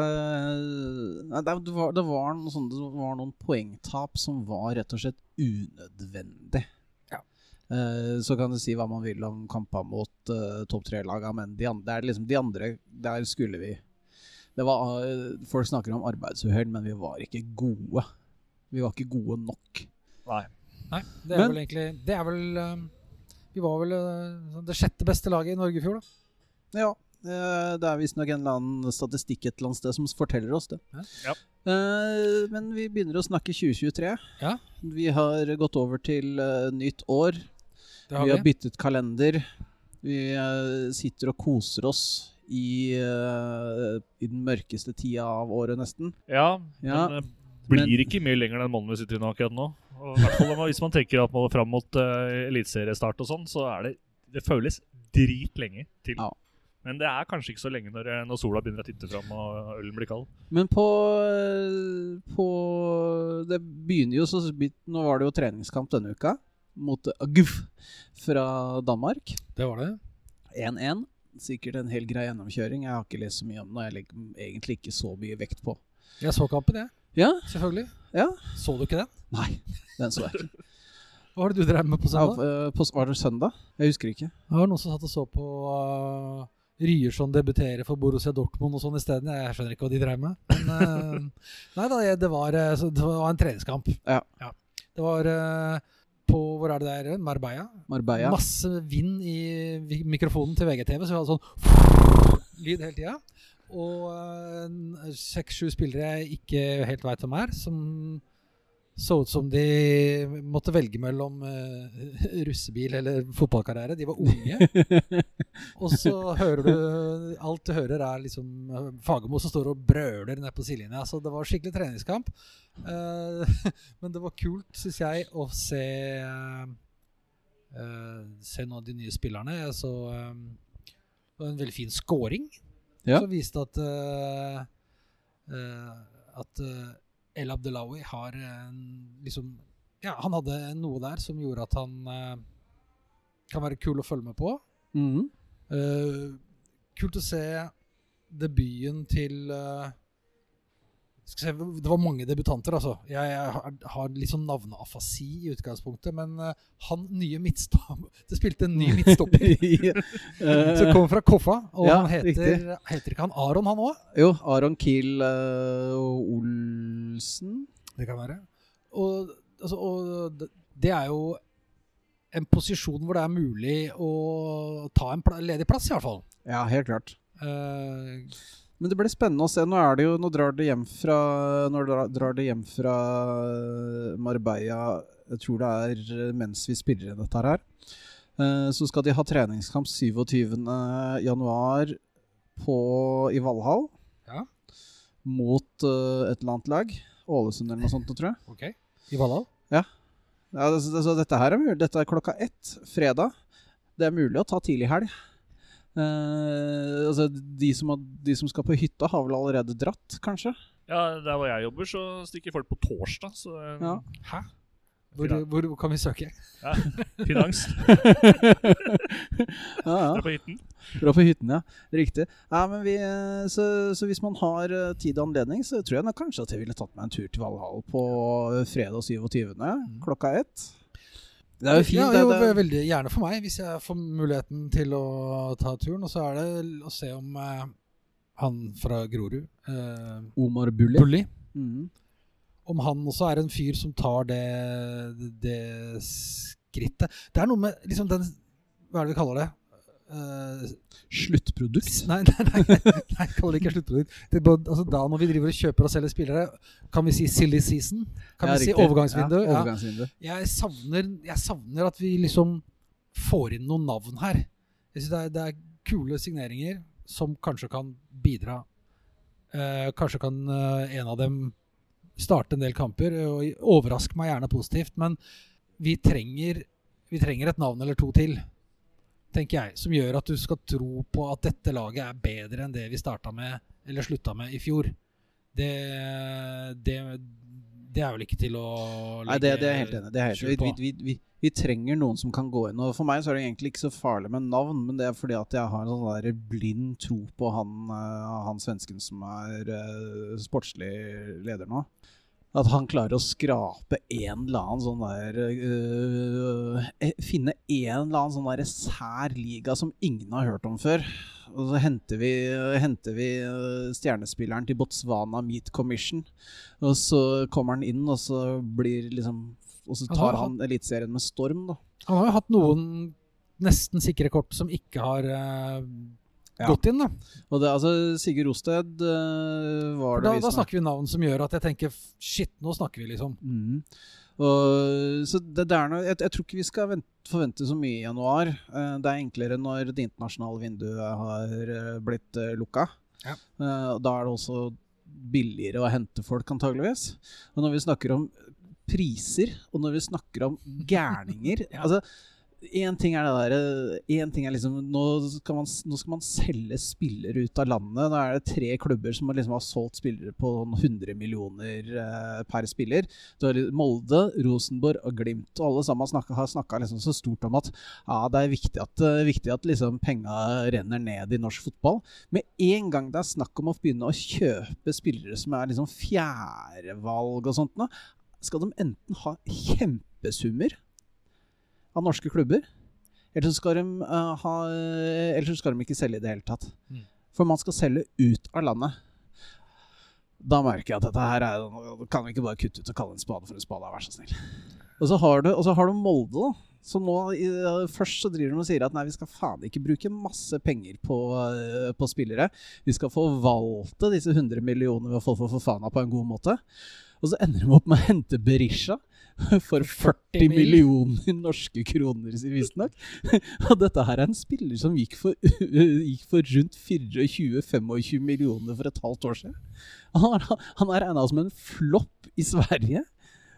Nei, det, var, det, var noen det var noen poengtap som var rett og slett unødvendig. Ja. Uh, så kan du si hva man vil om kamper mot uh, topp tre-laga, men de andre, det er liksom de andre Der skulle vi det var, Folk snakker om arbeidsuhell, men vi var ikke gode. Vi var ikke gode nok. Nei. Nei, det er Men- vel egentlig Det er vel eh, Vi var vel eh, det sjette beste laget i Norge i fjor, da. Ja. eh, Det er visstnok en eller annen statistikk et eller annet sted som forteller oss det. Ja. Eh, men vi begynner å snakke 2023. Ja. Vi har gått over til nytt år. Det har vi vi. har byttet kalender. Vi sitter og koser oss i, i den mørkeste tida av året, nesten. Ja, Ja, men det blir men- ikke mye lenger den måneden vi sitter i nå akkurat nå. Og i hvert fall hvis man tenker at man fram mot uh, eliteseriestart og sånn, så er det Det føles dritlenge til. Ja. Men det er kanskje ikke så lenge når, eh, når sola begynner å titte fram og ølen blir kald. Men på, eh, på Det begynner jo så vidt Nå var det jo treningskamp denne uka mot Aguf fra Danmark. Det var det. 1-1. Sikkert en hel grei gjennomkjøring. Jeg har ikke lest så mye om det. og Jeg legger egentlig ikke så mye vekt på. Jeg så kampen, jeg. Ja? Selvfølgelig. Ja. Så du ikke den? Nei, den så jeg ikke. [laughs] Hva var det du drev med på søndag? Ja, på, var det søndag? Jeg husker ikke. Det var noen som satt og så på uh, Ryerson debutere for Borussia Dortmund og sånn isteden. Jeg skjønner ikke hva de drev med. Men, uh, [laughs] nei da, det var, eh, det var en treningskamp. Ja. Det var uh, på Hvor er det der? Marbella. Marbella. Masse vind i mikrofonen til VGTV, så vi hadde sånn [laughs] lyd hele tida. Og eh, seks-sju spillere jeg ikke helt veit hvem er, som så ut som de måtte velge mellom uh, [laughs] russebil eller fotballkarriere. De var unge. [laughs] og så hører du Alt du hører, er liksom eh, Fagermo som står og brøler nede på sidelinja. Så det var skikkelig treningskamp. Uh, [laughs] men det var kult, syns jeg, å se uh, Se noen av de nye spillerne. Jeg så um, en veldig fin scoring Ja. som viste at eh, eh, At eh, El Abdelawi har en, liksom Ja, han hadde noe der som gjorde at han kan være kul å følge med på. Mm. Kult å se debuten til skal se, Det var mange debutanter, altså. Jeg, jeg har, har litt sånn navneafasi i utgangspunktet, men uh, han nye midtstopper [laughs] Det spilte en ny midtstopper [laughs] [laughs] som kommer fra Koffa, og ja, han heter. Heter ikke han Aron, han òg? jo, Aron Kiel uh, Olsen. Det kan være. Og, altså, og det, er jo en posisjon hvor det er mulig å ta en pl ledig plass, i hvert fall. Ja, helt klart. Eh, Men det blir spennende å se. Nå er det jo Nå drar det hjem fra drar, drar det hjem fra Marbella Jeg tror det er eh, mens vi spiller inn dette her. Eh, så skal de ha treningskamp 27. januar i Valhall. Ja. Mot eh, et eller annet lag. Ålesund eller noe sånt, tror jeg. Ok. I Valhall? Ja, det, så, så dette her er mulig. Dette er klokka ett fredag. Det er mulig å ta tidlig helg. Eh, altså, de som, har, de som skal på hytta, har vel allerede dratt, kanskje? Ja, Der hvor jeg jobber, så stikker folk på torsdag. Så eh, Ja. Hæ? Hvor, hvor, hvor kan vi søke? ja, [laughs] finans. [laughs] [laughs] Ja, ja. Dra på hytten. Dra på hytten, ja. Riktig. Ja, men vi, eh, så, så hvis man har tid og anledning, så tror jeg kanskje at jeg ville tatt meg en tur til Valhall på fredag 27. klokka ett. Det er jo fint. Ja, det, jo, det, veldig gjerne for meg, hvis jeg får muligheten til å ta turen. Og så er det å se om eh, han fra Grorud, eh, Omar Bulli. Bulli, Mhm. om han også er en fyr som tar det, det skrittet. Det er noe med liksom den Hva er det vi kaller det? Eh, Sluttprodukt. [laughs] Nei, nei, nei, nei, nei kall det ikke sluttprodukt. Det altså, da når vi driver og kjøper og selger spillere, kan vi si silly season? Kan Ja, vi si overgangsvindu? Ja, Ja. Jeg, savner, jeg savner at vi liksom får inn noen navn her. Det, er, det er kule signeringer som kanskje kan bidra. Uh, kanskje kan uh, en av dem starte en del kamper, og overraske meg gjerne positivt. Men vi trenger, vi trenger et navn eller to til, tenker jeg, som gjør at du skal tro på at dette laget er bedre enn det vi starta med eller slutta med i fjor. Det, det, det er vel ikke til å Nei, det, det er jeg helt enig i. Det er helt skjul Vi, vi, vi, vi trenger noen som kan gå inn. Og For meg så er det egentlig ikke så farlig med navn, men det er fordi at jeg har en sånn der blind tro på han, eh, han svensken som er eh, sportslig leder nå. At han klarer å skrape en eller annen sånn der øh, eh, Finne en eller annen sånn der sær liga som ingen har hørt om før. Og så henter vi, henter vi øh, stjernespilleren til Botswana Meat Commission. Og så kommer han inn, og så blir liksom Og så tar han Eliteserien med storm, da. Han har jo hatt noen nesten sikre kort som ikke har eh, Ja. gått inn. da. Og det, altså, Sigurd Rosted uh, var det da, vi da snakker vi navn som gjør at jeg tenker shit, nå snakker vi, liksom. Mm. Og, så det, der nå, jeg, jeg tror ikke vi skal vente, forvente så mye i januar. Uh, det er enklere når det internasjonale vinduet har eh, blitt uh, lukka. Ja. Eh, da er det også billigere å hente folk, antageligvis. Og når vi snakker om priser, og når vi snakker om gærninger [laughs] Ja. altså Én ting er det derre En ting er liksom nå skal, man, nå skal man selge spillere ut av landet. Da er det tre klubber som liksom har solgt spillere på sånn 100 millioner eh, per spiller. Har Molde, Rosenborg og Glimt. Og alle sammen snakket, har snakka liksom så stort om at ja, det er viktig at, eh, viktig at liksom penga renner ned i norsk fotball. Med en gang det er snakk om å begynne å kjøpe spillere som er liksom fjerdevalg og sånt, nå, skal de enten ha kjempesummer av norske klubber, eller så skal de, uh, ha, eller så skal de ikke selge i det hele tatt. Mm. For man skal selge ut av landet. Da merker jeg at dette her er Kan vi ikke bare kutte ut og kalle en spade for en spade, vær så snill. Og så har du, så har du Molde, da. Som nå i- Først så driver de og sier at nei, vi skal faen ikke bruke masse penger på, uh, på spillere. Vi skal forvalte disse 100 millionene vi har fått for Fofana på en god måte. Og så ender de opp med å hente Berisha for 40 millioner norske kroner, visstnok. [laughs] Og dette her er en spiller som gikk for, [laughs] gikk for rundt 24-25 millioner for et halvt år siden. Han er, han er regna som en flopp i Sverige.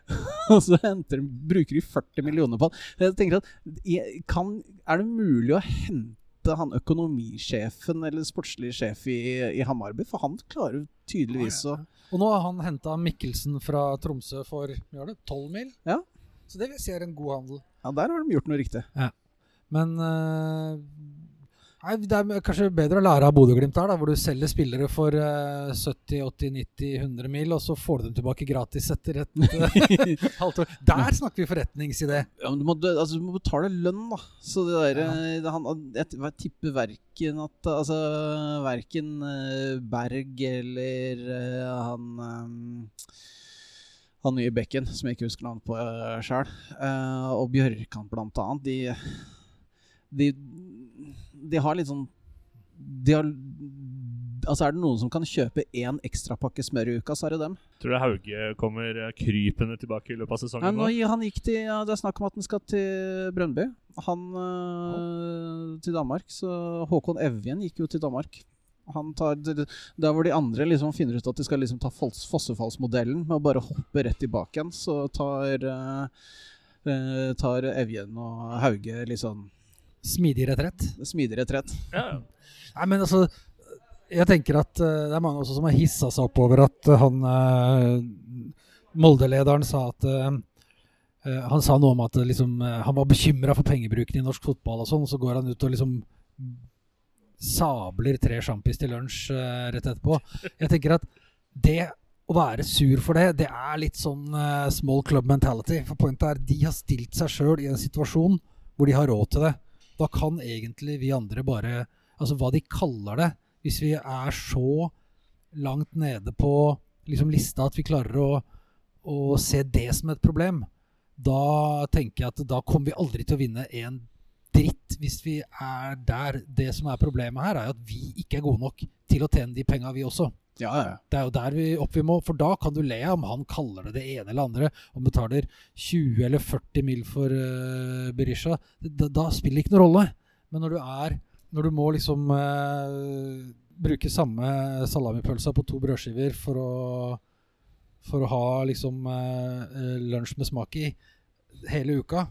[laughs] Og så henter, bruker de 40 millioner på han. Jeg tenker at kan, Er det mulig å hente han økonomisjefen eller sportslig sjef i, i Hamarby? For han klarer tydeligvis å Og nå har han henta Mikkelsen fra Tromsø for gjør det, 12 mil. Ja. Så det vil si er en god handel. Ja, der har de gjort noe riktig. Men eh, nei, det er kanskje bedre å lære av Bodø-Glimt der, da, hvor du selger spillere for eh, 70-80-90-100 mil, og så får du dem tilbake gratis etter et [laughs] eh, halvt år. Der snakker vi forretningsidé. Ja, men du må, altså, du må betale lønn, da. Så det der, ja. det, han, jeg, tipper verken at Altså verken eh, Berg eller eh, han um, Han nye Bekken, som jeg ikke husker navnet på sjøl, og Bjørkan blant annet, de, de De har litt sånn De har Altså Er det noen som kan kjøpe én ekstrapakke smør i uka, så er det dem. Tror du Hauge kommer eh, krypende tilbake i løpet av sesongen? Ja, nå? han gikk til, ja, Det er snakk om at han skal til Brøndby. Han øh, til Danmark. Så Håkon Evjen gikk jo til Danmark. Han tar, Der hvor de andre liksom finner ut at de skal liksom ta fossefallsmodellen med å bare hoppe rett tilbake igjen, så tar, øh, tar Evjen og Hauge liksom Smidig retrett. smidig retrett. Ja, ja. Nei, men altså Jeg tenker at uh, det er mange også som har hissa seg opp over at uh, han uh, Molde-lederen sa at Han sa noe om at liksom, han var bekymra for pengebruken i norsk fotball, og sånn, og så går han ut og liksom sabler tre sjampis til lunsj rett etterpå. Jeg tenker at det å være sur for det, det er litt sånn small club mentality. For pointet er de har stilt seg sjøl i en situasjon hvor de har råd til det. Da kan egentlig vi andre bare Altså hva de kaller det, hvis vi er så langt nede på liksom, lista at vi klarer å, å se det som et problem, da tenker jeg at da kommer vi aldri til å vinne en dritt hvis vi er der. Det som er problemet her, er at vi ikke er gode nok til å tjene de penga, vi også. Ja, ja. Det er jo der vi opp vi må, for da kan du le om han kaller det det ene eller andre, og betaler 20 eller 40 mil for uh, Berisha. Da, da spiller det ikke noen rolle. Men når du er Når du må liksom uh, bruke samme salamipølsa på to brødskiver for å for å ha liksom eh, lunsj med smak i hele uka,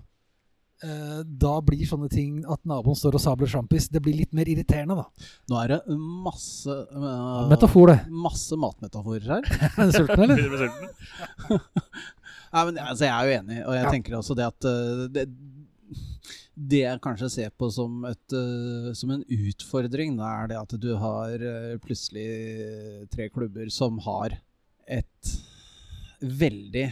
da blir sånne ting at naboen står og sabler sjampis, det blir litt mer irriterende, da. Nå er det masse uh, Metafor, det. Masse matmetaforer her. [laughs] Er du sulten, eller? [laughs] Nei, men altså, Jeg er jo enig, og jeg Ja. tenker også det at uh, det, det jeg kanskje ser på som, et, uh, som en utfordring, da er det at du har uh, plutselig tre klubber som har et veldig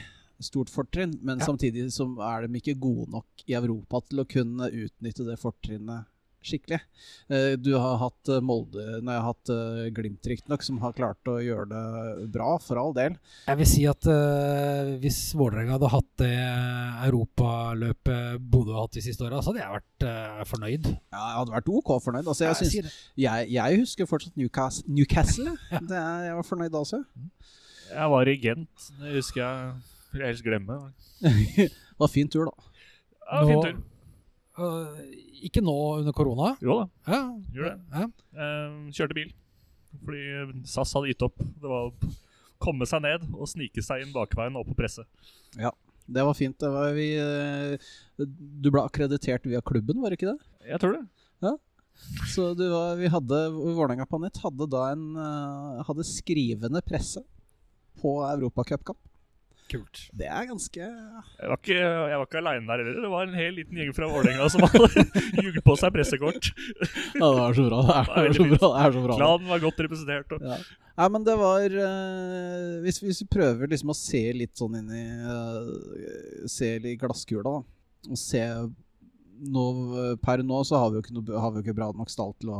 stort fortrinn, men Ja. samtidig så er de ikke gode nok i Europa til å kunne utnytte det fortrinnet skikkelig. Eh, Du har hatt eh, Molde Nei, jeg har hatt eh, Glimt riktignok, som har klart å gjøre det bra, for all del. Jeg vil si at uh, hvis Vålerenga hadde hatt det europaløpet Bodø har hatt de siste åra, så hadde jeg vært uh, fornøyd. Ja, jeg hadde vært OK fornøyd. Altså, jeg, synes, jeg, jeg husker fortsatt Newcastle. [laughs] Newcastle. Det er, jeg var fornøyd da også. Jeg var i Gent. Det husker jeg. Jeg helst glemme. det [laughs] var fin tur, da. Ja, fin tur. Uh, ikke nå under korona. Jo da. Ja, Gjør det. Ja. Uh, kjørte bil. Fordi SAS hadde gitt opp. Det var å komme seg ned og snike seg inn bakveien og opp på presset. Det var fint. Det var vi, eh, du ble akkreditert via klubben, var det ikke det? Jeg tror det. Ja. Så du var, vi hadde Vålerenga på nett hadde da en eh, hadde skrivende presse på Europacupkamp. Kult. Det er ganske Jeg var ikke, jeg var ikke aleine der heller. Det var en hel liten gjeng fra Vålerenga som hadde [laughs] jugd på seg pressekort. Ja, det var så bra. Det er, Det er så bra. Det er så bra. Klanen var godt representert. Og Ja. Nei, men det var uh, hvis, hvis vi prøver liksom å se litt sånn inn i uh, Se i glasskula, da. Og se nå, Per nå så har vi jo ikke, noe, har vi ikke bra nok stall til å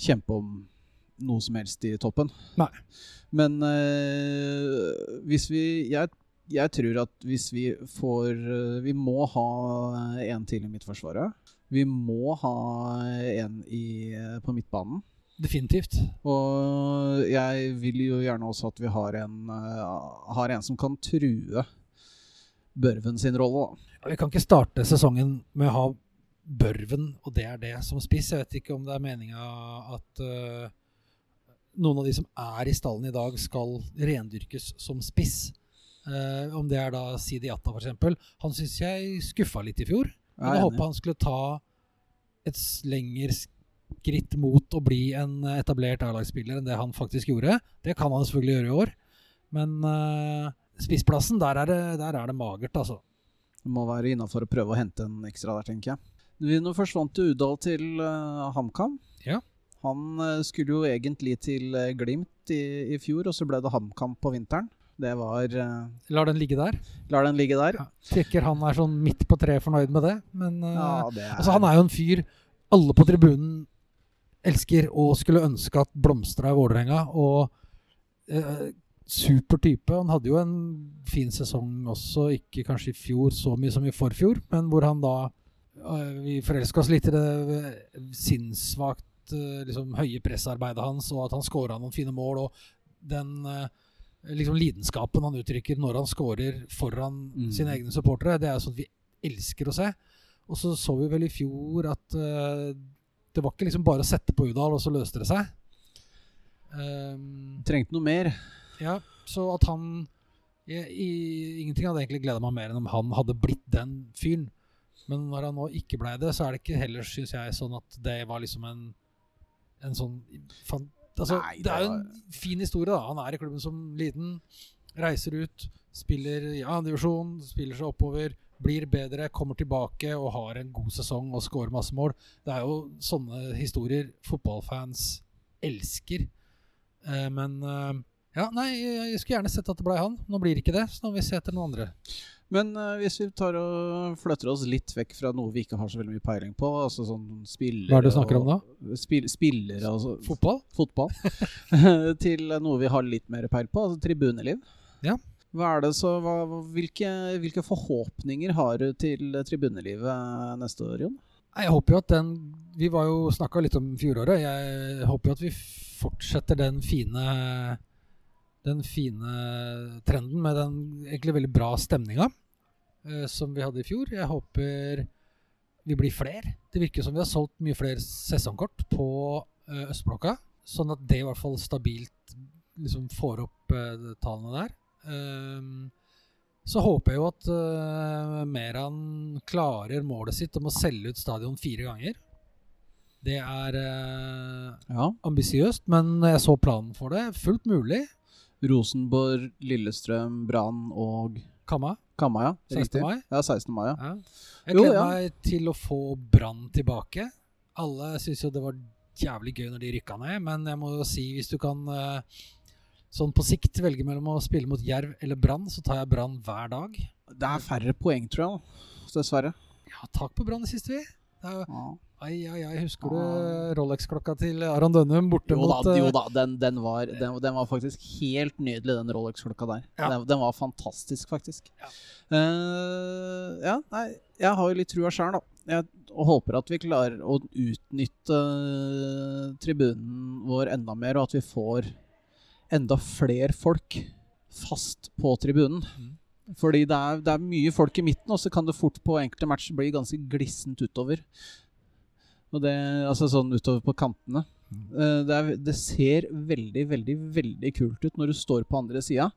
kjempe om noe som helst i toppen. Nei. Men eh, hvis vi jeg, jeg tror at hvis vi får eh, Vi må ha en til i Midtforsvaret. Vi må ha en i, på midtbanen. Definitivt. Og jeg vil jo gjerne også at vi har en, eh, har en som kan true Børven sin rolle, da. Ja, vi kan ikke starte sesongen med å ha Børven, og det er det, som spiss. Jeg vet ikke om det er meninga at eh, noen av de som er i stallen i dag, skal rendyrkes som spiss. Uh, om det er da Sidi Atta, f.eks. Han syns jeg skuffa litt i fjor. Jeg Men jeg håpa han skulle ta et lengre skritt mot å bli en etablert A-lagsspiller enn det han faktisk gjorde. Det kan han selvfølgelig gjøre i år, men uh, spissplassen, der er, det, der er det magert, altså. Det må være innafor å prøve å hente en ekstra der, tenker jeg. Nå forsvant Udal til uh, HamKam. Ja. Han eh, skulle jo egentlig til eh, Glimt i, i fjor, og så ble det HamKam på vinteren. Det var uh, Lar den ligge der. Lar den ligge der. Ja. sikker han er sånn midt på treet fornøyd med det, men uh, Ja, det er, altså, han er jo en fyr alle på tribunen elsker og skulle ønske at blomstra i Vålerenga. Og uh, super type. Han hadde jo en fin sesong også, ikke kanskje i fjor så mye som i forfjor, men hvor han da Vi forelska oss litt i det sinnssvakt eh, liksom, høye pressarbeidet hans, og at han scora noen fine mål, og den eh, liksom, lidenskapen han uttrykker når han scorer foran Mm. sine egne supportere, det er sånt vi elsker å se. Og så så vi vel i fjor at uh, det var ikke liksom bare å sette på Udal, og så løste det seg. Um, Trengte noe mer. ja, så at han jeg, i, Ingenting hadde egentlig gleda meg mer enn om han hadde blitt den fyren. Men når han nå ikke blei det, så er det ikke heller, syns jeg, sånn at det var liksom en En sånn fan, altså, Nei, Det er jo det en fin historie, da. Han er i klubben som liten, reiser ut, spiller i ja, divisjon, spiller seg oppover, blir bedre, kommer tilbake og har en god sesong og scorer masse mål. Det er jo sånne historier fotballfans elsker. Eh, men eh, ja, nei, jeg skulle gjerne sett at det ble han. Nå blir det ikke det, så nå må vi se etter noen andre. Men uh, hvis vi tar og flytter oss litt vekk fra noe vi ikke har så veldig mye peiling på, altså sånn spillere Hva er det du snakker om da? og- spillere altså, Fotball? fotball. [laughs] til noe vi har litt mer peil på, altså tribuneliv. Ja. Hva er det så, hva, hvilke, hvilke forhåpninger har du til tribunelivet neste år, Jon? Jeg håper jo at den Vi var jo snakka litt om fjoråret. Jeg håper jo at vi fortsetter den fine Den fine trenden med den egentlig veldig bra stemninga eh, som vi hadde i fjor. Jeg håper vi blir flere. Det virker som vi har solgt mye flere sesongkort på eh, Østblokka. Sånn at det i hvert fall stabilt liksom får opp eh, tallene der. Ehm, så håper jeg jo at uh, Meran klarer målet sitt om å selge ut stadion fire ganger. Det er uh, Ja. ambisiøst, men jeg så planen for det. Fullt mulig. Rosenborg, Lillestrøm, Brann og Kamma. Kamma, ja. 16. Mai. Ja, 16. mai, ja. Ja. Jeg gleder ja. meg til å få Brann tilbake. Alle syns jo det var jævlig gøy når de rykka ned, men jeg må jo si hvis du kan eh, sånn på sikt velge mellom å spille mot Jerv eller Brann, så tar jeg Brann hver dag. Det er færre poeng, tror jeg. Dessverre. Ja, tak på Brann i siste, vi. Det er jo Ja. Ai, ai, ai, husker du Rolex-klokka til Aron Dønnum borte Jo da, mot eh, jo da den, den, var, den, den var faktisk helt nydelig, den Rolex-klokka der. Ja. Den, var fantastisk, faktisk. Ja. Uh, ja, nei, jeg har jo litt trua sjøl, da. Jeg og håper at vi klarer å utnytte eh, tribunen vår enda mer, og at vi får enda flere folk fast på tribunen. Mm. Fordi det er, det er mye folk i midten, og så kan det fort på enkelte matcher bli ganske glissent utover. Og det, altså sånn utover på kantene. Eh, det, er, det ser veldig, veldig, veldig kult ut når du står på andre sida.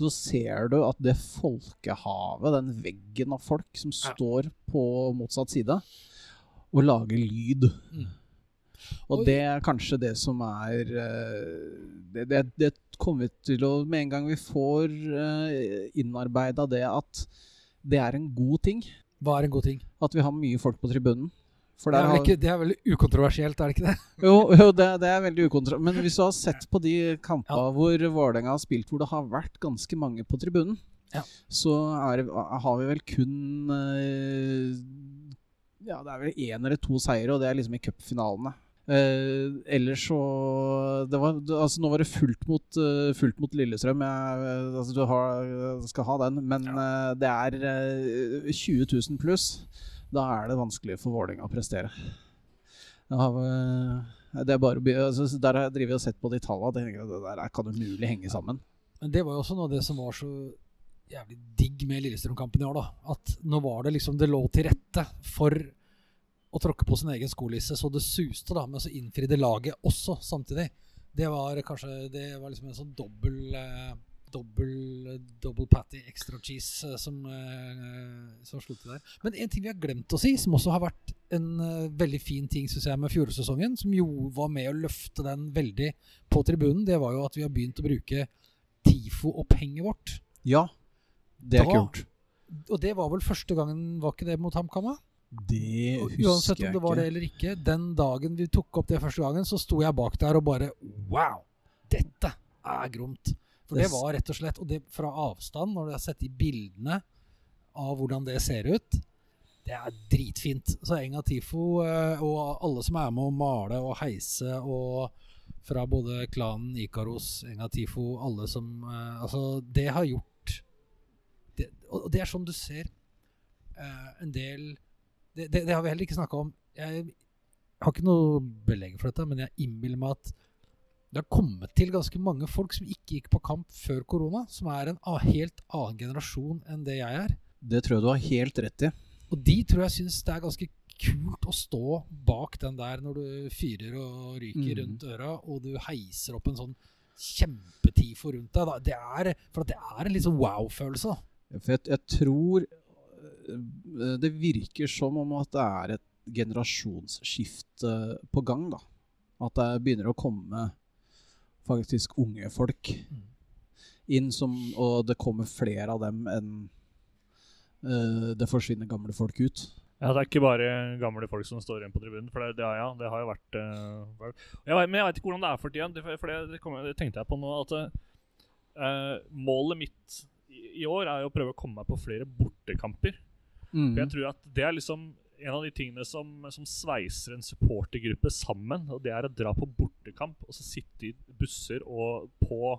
Så ser du at det folkehavet, den veggen av folk som står på motsatt side, og lager lyd. Mm. Og det er kanskje det som er eh, det, det, det kommer vi til å Med en gang vi får uh, innarbeida det at det er en god ting Hva er en god ting? at vi har mye folk på tribunen. Det er, ikke, det er vel ukontroversielt, er det ikke det? [laughs] jo, jo det, det er veldig ukontroversielt. Men hvis du har sett på de kampene Ja. hvor Vålerenga har spilt, hvor det har vært ganske mange på tribunen, Ja. så er, har vi vel kun eh, Ja, det er vel én eller to seire, og det er liksom i cupfinalene. Uh, ellers så det var, altså Nå var det fullt mot, eh, fullt mot Lillestrøm. Jeg, eh, altså du har, skal ha den, men eh, det er eh, 20 000 pluss. Da er det vanskelig for Vålerenga å prestere. Har, eh, det er bare altså, Der har jeg drevet og sett på de tallene. Det der kan umulig henge sammen. Men det var jo også noe av det som var så jævlig digg med Lillestrøm-kampen i år. da At nå var det liksom Det lå til rette for å tråkke på sin egen skolisse så det suste, da men så innfridde laget også samtidig. Det var kanskje Det var liksom en sånn dobbel eh, Dobbel Double patty extra cheese eh, som, eh, som slo til der. Men en ting vi har glemt å si, som også har vært en eh, veldig fin ting synes jeg med fjorårssesongen, som jo var med å løfte den veldig på tribunen, det var jo at vi har begynt å bruke TIFO og penget vårt. Ja, det er Da- kult. Og det var vel første gangen, var ikke det mot HamKam? Det jeg husker Uansett om det var det eller ikke, den dagen vi tok opp det første gangen, så sto jeg bak der og bare Wow! Dette er gromt. For det var rett og slett Og det fra avstand, når du har sett de bildene av hvordan det ser ut, det er dritfint. Så Enga Tifo eh, og alle som er med å male og heise og fra både klanen Ikaros, Enga Tifo, alle som eh, Altså, det har gjort det, Og det er sånn du ser eh, en del det, det, det har vi heller ikke snakka om. Jeg Jeg har ikke noe belegg for dette, men jeg innbiller meg at det har kommet til ganske mange folk som ikke gikk på kamp før korona, som er en helt annen generasjon enn det jeg er. Det tror jeg du har helt rett i. Og de tror jeg syns det er ganske kult å stå bak den der når du fyrer og ryker Mm. rundt øra, og du heiser opp en sånn kjempetifo rundt deg. Da. Det er, for det er en litt sånn wow-følelse. For jeg, jeg tror øh, Det virker som om at det er et generasjonsskifte på gang, da. At det begynner å komme faktisk unge folk inn som Og det kommer flere av dem enn uh, det forsvinner gamle folk ut. Ja, Det er ikke bare gamle folk som står igjen på tribunen. For det, det, ja, det har jo vært uh, jeg vet, Men jeg veit ikke hvordan det er for tida. Det, for det, det, kom, det tenkte jeg på nå. At uh, målet mitt i, i år er jo å prøve å komme meg på flere bortekamper. Mm. For jeg tror at det er liksom en av de tingene som, som sveiser en supportergruppe sammen. Og det er å dra på bortekamp og så sitte i busser og på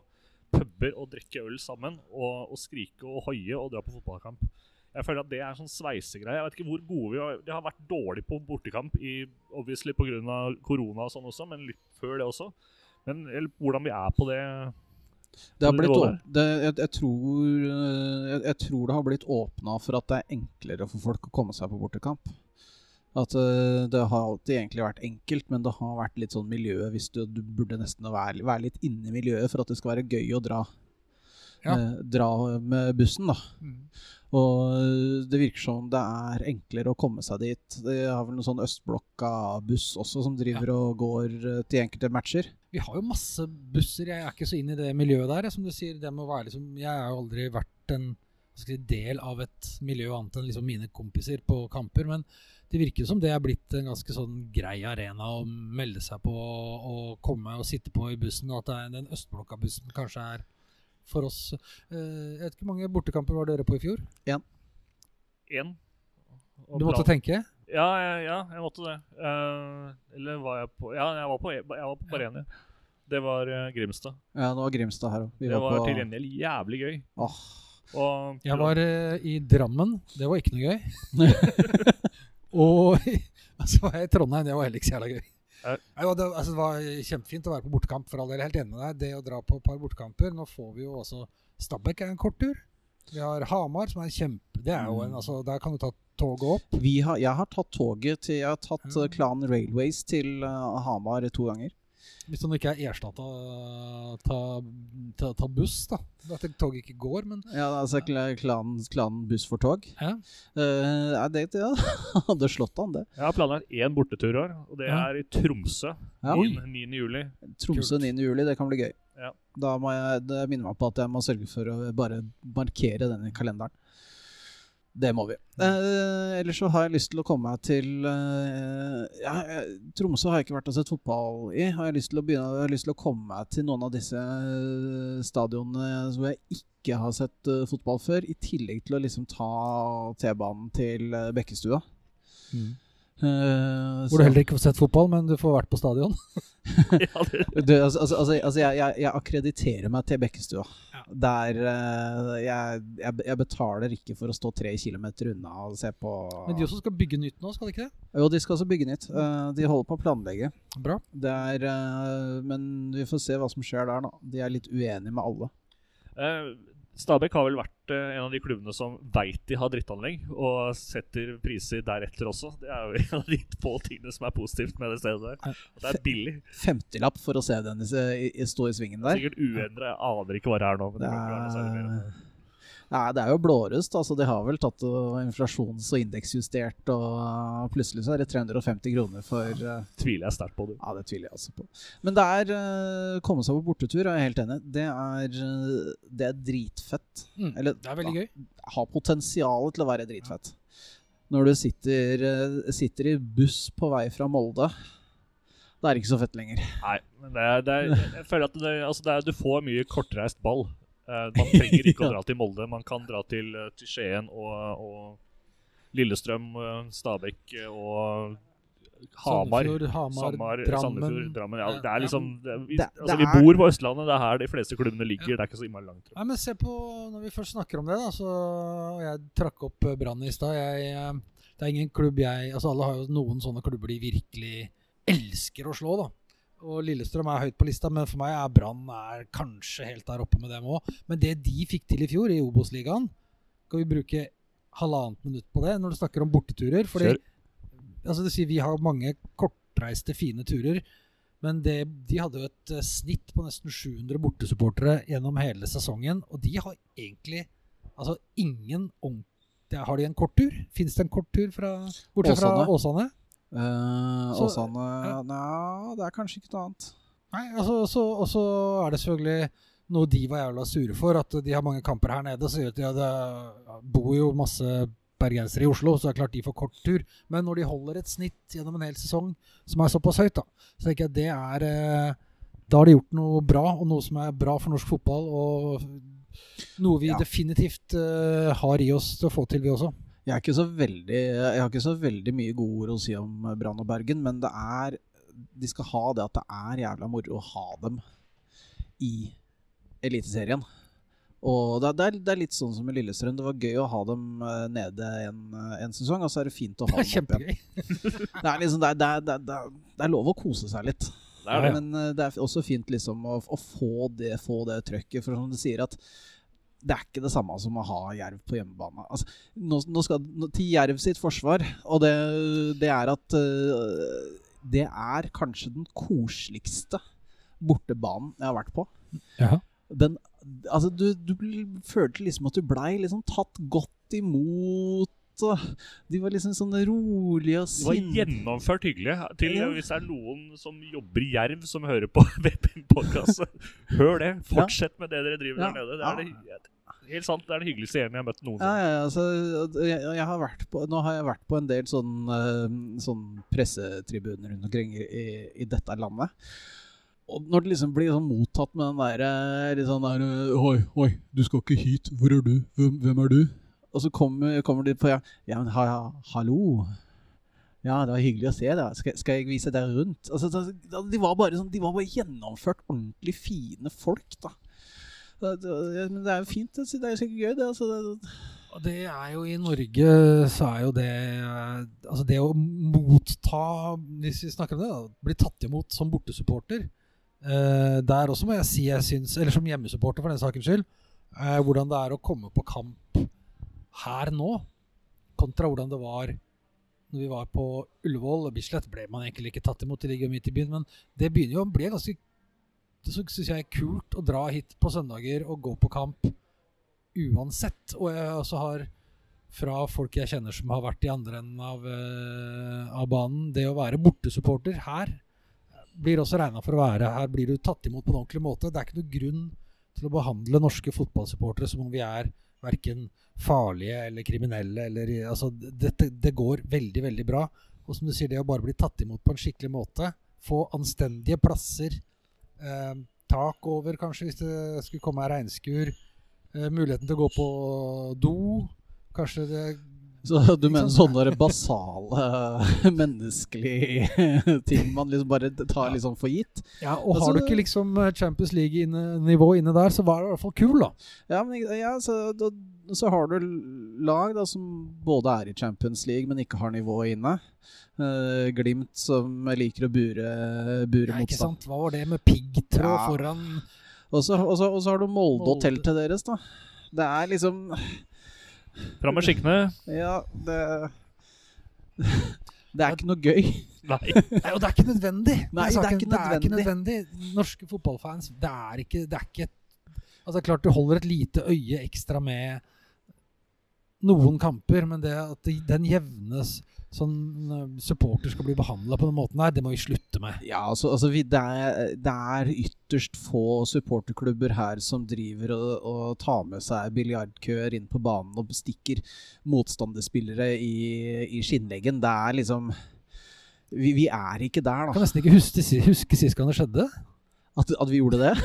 puber og drikke øl sammen. Og, og skrike og hoie og dra på fotballkamp. Jeg føler at det er en sånn sveisegreie. Jeg vet ikke hvor gode vi har Det har vært dårlig på bortekamp i, obviously pga. korona og sånn også, men litt før det også. Men eller, hvordan vi er på det Det har blitt det, jeg, jeg, tror, øh, jeg, jeg tror det har blitt åpna for at det er enklere for folk å komme seg på bortekamp. At uh, det har alltid egentlig vært enkelt, men det har vært litt sånn miljø hvis du, du burde nesten være, være litt inne i miljøet for at det skal være gøy å dra, Ja. uh, dra med bussen. da. Og øh, det virker som det er enklere å komme seg dit. Det har vel noen sånn Østblokka-buss også som driver og går til enkelte matcher. Vi har jo masse busser. Jeg er ikke så inn i det miljøet der. Som du sier, det må være liksom, Jeg har jo aldri vært en si, del av et miljø annet enn liksom mine kompiser på kamper. Men det virker som det er blitt en ganske sånn grei arena å melde seg på og komme og sitte på i bussen. Og at det er den Østblokka-bussen kanskje er for oss. Eh, Jeg vet ikke hvor mange bortekamper var dere på i fjor? én. Du måtte bra- tenke? Ja, ja, ja, jeg måtte det. Eh, eller var jeg på Ja, jeg var på, jeg var på bare én, ja. Det var eh, Grimstad. Ja, det var Grimstad her òg. Det var til gjengjeld jævlig gøy. Oh. Og Jeg var i Drammen. Det var ikke noe gøy. [laughs] og [laughs] så var jeg i Trondheim. Det var heller ikke så jævla gøy. Ja. Det, altså, det var kjempefint å være på bortekamp. for all del, Helt enig med deg. Det å dra på et par bortekamper Nå får vi jo også Stabæk er en kort tur. Vi har Hamar, som er kjempe Det er jo en, Mm. altså, Der kan du ta toget opp. Vi har, jeg har tatt toget til Jeg har tatt uh, Klan Railways til uh, Hamar to ganger. Hvis han ikke er erstatta av ta, ta buss, da. At toget ikke går, men Ja, altså klanen, Klan, klan Buss for tog. ja. Uh, det ja. [laughs] hadde slått an, det. Jeg har planlagt én bortetur i år, og det Ja. er i Tromsø. Ja. 9. juli. Tromsø 9. juli, det kan bli gøy. Ja. Da må jeg det minner meg på at jeg må sørge for å bare markere den i kalenderen. Det må vi. Eh, ellers så har jeg lyst til å komme meg til eh, ja, Tromsø har jeg ikke vært og sett fotball i. Har jeg lyst til å begynne Jeg har lyst til å komme meg til noen av disse eh, stadionene hvor jeg ikke har sett uh, fotball før, i tillegg til å liksom ta T-banen til eh, Bekkestua. Eh, Hvor så- du heller ikke får sett fotball, men du får vært på stadion. [laughs] du, altså, altså, altså, altså jeg, jeg, jeg akkrediterer meg til Bekkestua. Ja. Der uh, jeg, jeg, jeg betaler ikke for å stå tre kilometer unna og se på Men de også skal bygge nytt nå, skal de ikke det? Jo, de skal også bygge nytt. Uh, de holder på å planlegge. Bra. Det er, men vi får se hva som skjer der, da. De er litt uenige med alle. Stabæk har vel vært eh, en av de klubbene som veit de har drittanlegg, og setter priser deretter også. Det er jo [laughs] en av de få tingene som er positivt med det stedet der. Og det er billig. Femtilapp for å se den stå i svingen der. Sikkert uendra. Jeg aner ikke hva det er nå. Men det det. er, Nei, det er jo blårust. Altså, de har vel tatt og inflasjons- og indeksjustert, og plutselig så er det 350 kroner for eh, Tviler jeg sterkt på det. Ja, det tviler jeg altså på. Men det er uh, komme seg på bortetur, er jeg helt enig. Det er, eh, det er dritfett. Mm. Eller Det er veldig gøy. har potensial til å være dritfett. Når du sitter, eh, sitter i buss på vei fra Molde, da er det ikke så fett lenger. Nei, men det er, det er, jeg føler at det, altså det er, du får mye kortreist ball. Eh, man trenger ikke å [laughs] dra til Molde. Man kan dra til, eh, til Skien og, og Lillestrøm, eh, Stabekk og Hamar. Sandefjord, Hamar, Samar, Drammen. Sandefjord, Drammen. Ja, Ja, det er liksom det, vi, Det- altså, vi er- bor på Østlandet, det er her de fleste klubbene ligger. Det er ikke så innmari langt. Nei, men se på, Når vi først snakker om det, da, så Jeg trakk opp Brann i stad. Det er ingen klubb jeg altså Alle har jo noen sånne klubber de virkelig elsker å slå, da. Og Lillestrøm er høyt på lista, men for meg er Brann er kanskje helt der oppe med dem òg. Men det de fikk til i fjor, i Obos-ligaen Skal vi bruke halvannet minutt på det når du snakker om borteturer? Fordi altså det sier Vi har mange kortreiste, fine turer. Men det, de hadde jo et eh, snitt på nesten 700 bortesupportere gjennom hele sesongen. Og de har egentlig altså ingen ordentlig Har de en kort tur? Fins det en kort tur fra, bortsett fra Åsane. Uh, Så- Åsane ja. Nja, det er kanskje ikke noe annet. Nei, altså, så, og så er det selvfølgelig noe de var jævla sure for, at de har mange kamper her nede. Så gjør at de, det bor jo masse bergensere i Oslo, så det er klart de får kort tur. Men når de holder et snitt gjennom en hel sesong som er såpass høyt, da, så tenker jeg det er eh, Da har de gjort noe bra, og noe som er bra for norsk fotball. Og noe vi Ja. definitivt eh, har i oss til å få til, vi også. Jeg, er ikke så veldig, jeg har ikke så veldig mye gode ord å si om Brann og Bergen, men det er de skal ha det at det er jævla moro å ha dem i Eliteserien. Og det, er- det, er, det er litt sånn som i Lillestrøm. Det var gøy å ha dem eh, nede en, eh, en sesong, og så er det fint å ha dem opp igjen. Det er, liksom, det, er, det, er, det, er, det, er, er lov å kose seg litt. Det det. Men eh, det er også fint liksom å, å få, det, få det trøkket. For som du sier at det er ikke det samme som å ha Jerv på hjemmebane. Altså, nå, nå skal, nå, til Jerv sitt forsvar, og det, det er at uh, det er kanskje den koseligste bortebanen jeg har vært på. Ja. Den, altså, du, du følte liksom at du blei liksom tatt godt imot. De var liksom sånn rolige og Det var gjennomført hyggelig. Til Ja. Hvis det er noen som jobber i Jerv, som hører på [laughs] VPN-podkast, hør det. Fortsett med det dere driver Ja. der nede. Det er det, helt sant, det er det hyggeligste gjengen jeg har møtt noensinne. ja, ja, altså, jeg, jeg har på, nå har jeg vært på en del sånn, eh, sånn pressetribuner rundt omkring i, i, dette landet. Og når det liksom blir sånn mottatt med den derre litt sånn der eh, Oi, oi, du skal ikke hit. Hvor er du? Hvem, hvem er du? Og så kommer, kommer de på ja, ja men ha, hallo. Ja, det var hyggelig å se deg. Skal, skal jeg vise deg rundt? Altså, de, var bare sånn, de var bare gjennomført ordentlig fine folk, da. Men det er jo fint. Det er sikkert gøy, det. Altså, Og det er jo i Norge så er jo det eh, Altså det å motta Hvis vi snakker om det, da, bli tatt imot som bortesupporter eh, Der også må jeg si jeg syns Eller som hjemmesupporter, for den sakens skyld. Eh, hvordan det er å komme på kamp her nå, kontra hvordan det var når vi var på Ullevål og Bislett. Ble man egentlig ikke tatt imot, det ligger midt i byen, men det begynner jo å bli ganske Det syns jeg er kult å dra hit på søndager og gå på kamp uansett. Og jeg også har fra folk jeg kjenner som har vært i andre enden av, eh, av banen, det å være bortesupporter her blir også regna for å være Her blir du tatt imot på en ordentlig måte. Det er ikke noe grunn til å behandle norske fotballsupportere som om vi er verken farlige eller kriminelle. Eller, altså, dette, det går veldig, veldig bra. Og som du sier, det å bare bli tatt imot på en skikkelig måte, få anstendige plasser, tak over kanskje hvis det skulle komme ei regnskur, eh, muligheten til å gå på do, kanskje det Så du mener sånne basale [laughs] menneskelige [laughs] ting man liksom bare tar sånn for gitt? Ja, og Altså- har du ikke liksom eh, Champions League-nivå inne der, så var det i hvert fall kul, da. Ja, men ja, så, da, så har du lag da som både er i Champions League, men ikke har nivået inne. Uh, glimt som liker å bure, bure Ja, ikke motstand. sant? Hva var det med piggtråd Ja. foran Og så, og, så, og så har du Molde og teltet deres, da. Det er liksom Fram med skikkene. Ja, det [laughs] Det er ikke noe gøy. Nei. [laughs] Nei, og det er ikke nødvendig. Nei, det er ikke ikke Det er ikke nødvendig. Norske fotballfans, det er ikke, det er ikke Altså, klart du holder et lite øye ekstra med noen kamper, men det at den jevne sånn eh, supporter skal bli behandla på den måten her, det må vi slutte med. Ja, altså, altså vi, det, er, det er ytterst få supporterklubber her som driver og, og tar med seg biljardkøer inn på banen og bestikker motstanderspillere i, i skinnleggen. Det er liksom vi, vi er ikke der, Jeg kan nesten ikke huske, huske sist gang det skjedde. At, at vi gjorde det. [laughs]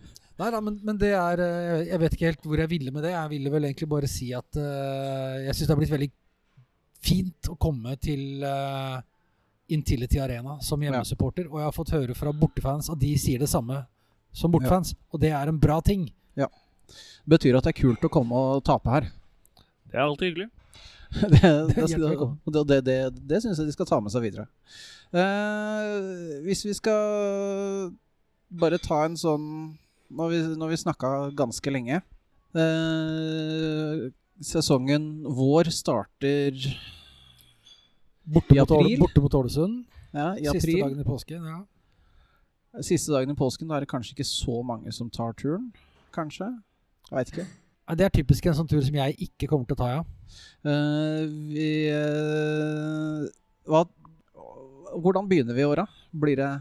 [laughs] Nei da, men, men det er eh, Jeg vet ikke helt hvor jeg ville med det. Jeg ville vel egentlig bare si at uh, jeg syns det har blitt veldig fint å komme til uh, Intility Arena som hjemmesupporter. Og jeg har fått høre fra bortefans at de sier det samme som bortefans. Og det er en bra ting. Betyr at det er kult å komme og tape her. Det er alltid hyggelig. [laughs] [laughs] det, det, det, det, det syns jeg de skal ta med seg videre. Uh, hvis vi skal bare ta en sånn Når vi, når vi snakka ganske lenge eh, Sesongen vår starter Borte, I mot, april? borte mot Ålesund. ja, i Siste april. dagen i påsken. Ja. Siste dagen i påsken. Da er det kanskje ikke så mange som tar turen. Kanskje? Jeg veit ikke. Ja, Det er typisk en sånn tur som jeg ikke kommer til å ta, ja. Uh, vi uh, hva, Hvordan begynner vi åra? Blir det,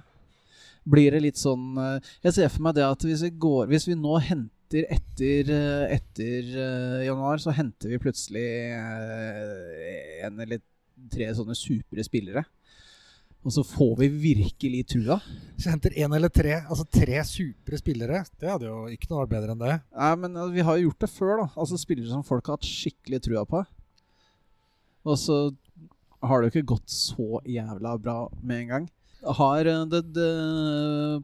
blir det litt sånn eh, Jeg ser for meg det at hvis vi, går, hvis vi nå henter etter, eh, etter eh, januar, så henter vi plutselig en eller tre sånne supre spillere. Og så får vi virkelig trua. Så henter én eller tre, altså tre supre spillere, det hadde jo ikke noe vært bedre enn det. Nei, men vi har jo gjort det før, da. Altså Spillere som folk har hatt skikkelig trua på. Og så har det jo ikke gått så jævla bra med en gang. Har eh, det, det,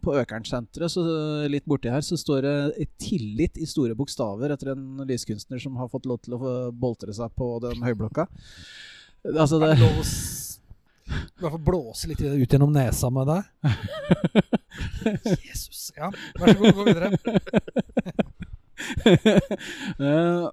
På Økernsenteret, så litt borti her, så står det 'tillit' i store bokstaver etter en lyskunstner som har fått lov til å boltre seg på den høyblokka. Altså det i hvert fall blåse litt ut gjennom nesa med deg? Jesus. Ja, vær så god, gå videre. [laughs] Eh,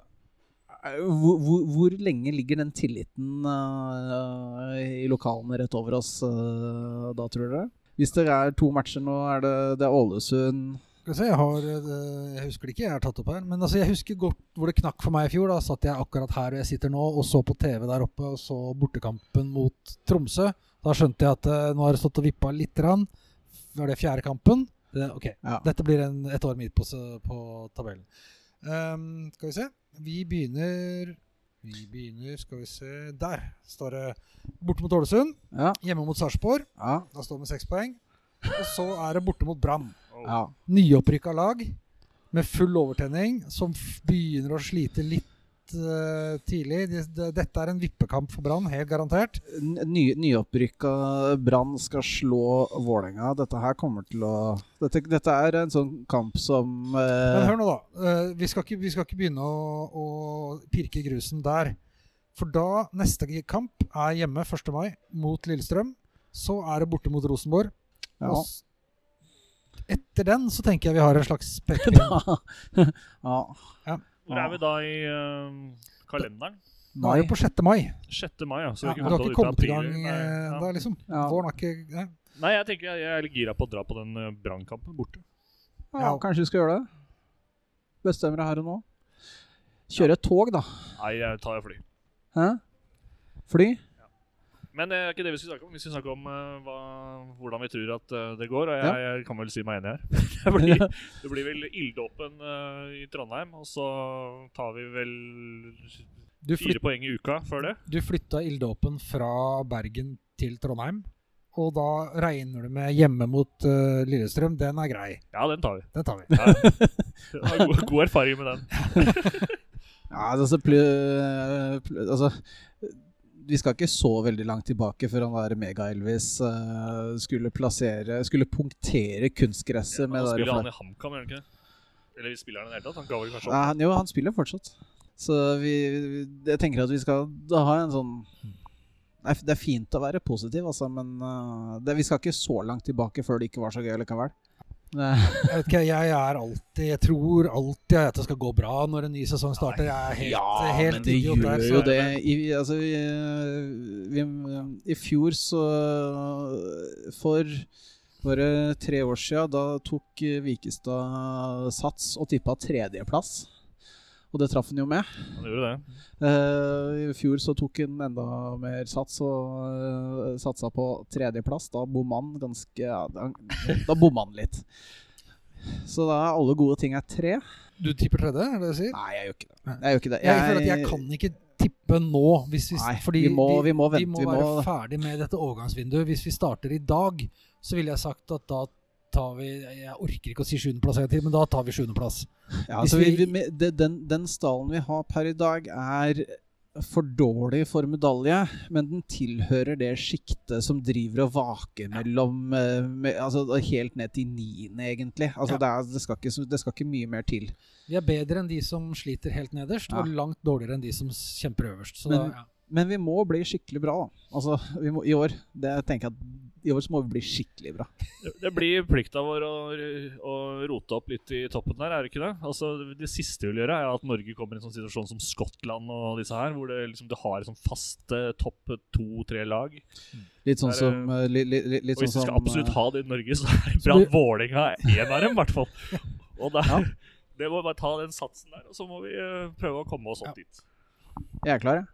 hvor, hvor, hvor lenge ligger den tilliten uh, i lokalene rett over oss uh, da, tror dere? Hvis det er to matcher nå, er det, det er Ålesund jeg, har, eh, jeg husker det ikke, jeg har tatt opp her. Men altså, jeg husker godt hvor det knakk for meg i fjor. Da satt jeg akkurat her jeg sitter nå og så på TV der oppe og så bortekampen mot Tromsø. Da skjønte jeg at eh, nå har det stått og vippa litt. Rann. Var det fjerde kampen? Det, ok, Ja. dette blir en, et år midt på, på tabellen. Um, skal vi se. Vi begynner Vi begynner, skal vi se Der står det borte mot Ålesund. Ja. Hjemme mot Sarpsborg. Ja. Da står vi med seks poeng. Og så er det borte mot Brann ja. nyopprykka lag med full overtenning, som begynner å slite litt eh, tidlig. De, de, dette er en vippekamp for Brann, helt garantert. Ny, nyopprykka Brann skal slå Vålerenga. Dette her kommer til å Dette, dette er en sånn kamp som Men eh, hør nå, da. Uh, vi, skal ikke, vi skal ikke begynne å, å pirke i grusen der. For da neste kamp er hjemme 1. mai mot Lillestrøm. Så er det borte mot Rosenborg. ja. Og etter den så tenker jeg vi har en slags [laughs] pekepinn. ja. Hvor er vi da i uh, kalenderen? Da er vi på 6. mai. 6. mai, ja. Så Ja, vi du har ikke kommet i gang eh, ja. da, liksom. Ja. Våren har ikke nei. Nei, jeg tenker jeg, jeg er litt gira på å dra på den uh, brannkampen borte. ja, Ja. kanskje vi skal gjøre det. Bestemmer det her og nå. Kjøre et tog, da. Nei, jeg tar fly. Hæ? Fly? Men det er ikke det vi skal snakke om. Vi skal snakke om uh, hva, hvordan vi tror at uh, det går. Og jeg, jeg kan vel si meg enig her. [laughs] det, blir, det blir vel ilddåpen uh, i Trondheim, og så tar vi vel Du, fire poeng i uka før det. du flytta ilddåpen fra Bergen til Trondheim. Og da regner du med hjemme mot eh, Lillestrøm. Den er grei. Ja, den tar vi. Den tar vi. Ja. [laughs] Jeg har god, god erfaring med den. Ja, [laughs] altså, pl pl altså Vi skal ikke så veldig langt tilbake før han der Mega-Elvis uh, skulle plassere Skulle punktere kunstgresset med det spiller han i HamKam, gjør han ikke det? Eller spiller han i det hele tatt? Han ga vel kanskje opp? han- Jo, han spiller fortsatt. Så vi Jeg tenker at vi skal da ha en sånn Nei, Det er fint å være positiv, altså, men uh, det, vi skal ikke så langt tilbake før det ikke var så gøy likevel. Jeg vet ikke, jeg er alltid Jeg tror alltid at det skal gå bra når en ny sesong starter. Jeg er helt, helt men det idiot gjør jo det. I, altså, vi, vi, I fjor så For bare tre år siden, da tok Vikestad sats og tippa tredjeplass. Og det traff han jo med. Han gjorde det. Uh, I fjor så tok han enda mer sats og uh, satsa på tredjeplass. Da bomma han ganske ja, Da, da bomma han litt. Så da er alle gode ting er tre. Du tipper tredje, er det det du sier? Nei, jeg gjør ikke det. Jeg gjør ikke det. Jeg, føler at jeg kan ikke tippe nå. Hvis vi, Nei, fordi vi må- vi må vente, Vi må vi være må- ferdig med dette overgangsvinduet. Hvis vi starter i dag, så ville jeg sagt at da tar vi Jeg orker ikke å si sjuendeplass en gang men da tar vi sjuendeplass. Ja, altså, vi, vi- den, den stallen vi har per i dag, er for dårlig for medalje, men den tilhører det sjiktet som driver og vaker mellom eh, med, altså, Helt ned til niende, egentlig. Altså, Ja. det, er, det, skal ikke, det skal ikke mye mer til. Vi er bedre enn de som sliter helt nederst, Ja. og langt dårligere enn de som kjemper øverst. Så Men- da, ja. Men vi må bli skikkelig bra, da. Altså, vi må, I år det tenker jeg at i år så må vi bli skikkelig bra. Det- Det blir plikta vår å, å rote opp litt i toppen der, er det ikke det? Altså, Det siste vi vil gjøre, er at Norge kommer i en sånn situasjon som Skottland og disse her, hvor det liksom, du har et sånn fast eh, topp to-tre lag. Litt sånn Er som li, li, li, litt Og hvis sånn vi skal absolutt eh, ha det i Norge, så er det bra at Vålerenga er en av dem, i hvert fall. Og der, Ja. det må vi bare ta den satsen der, og så må vi eh, prøve å komme oss opp Ja. dit. Jeg er klar, jeg.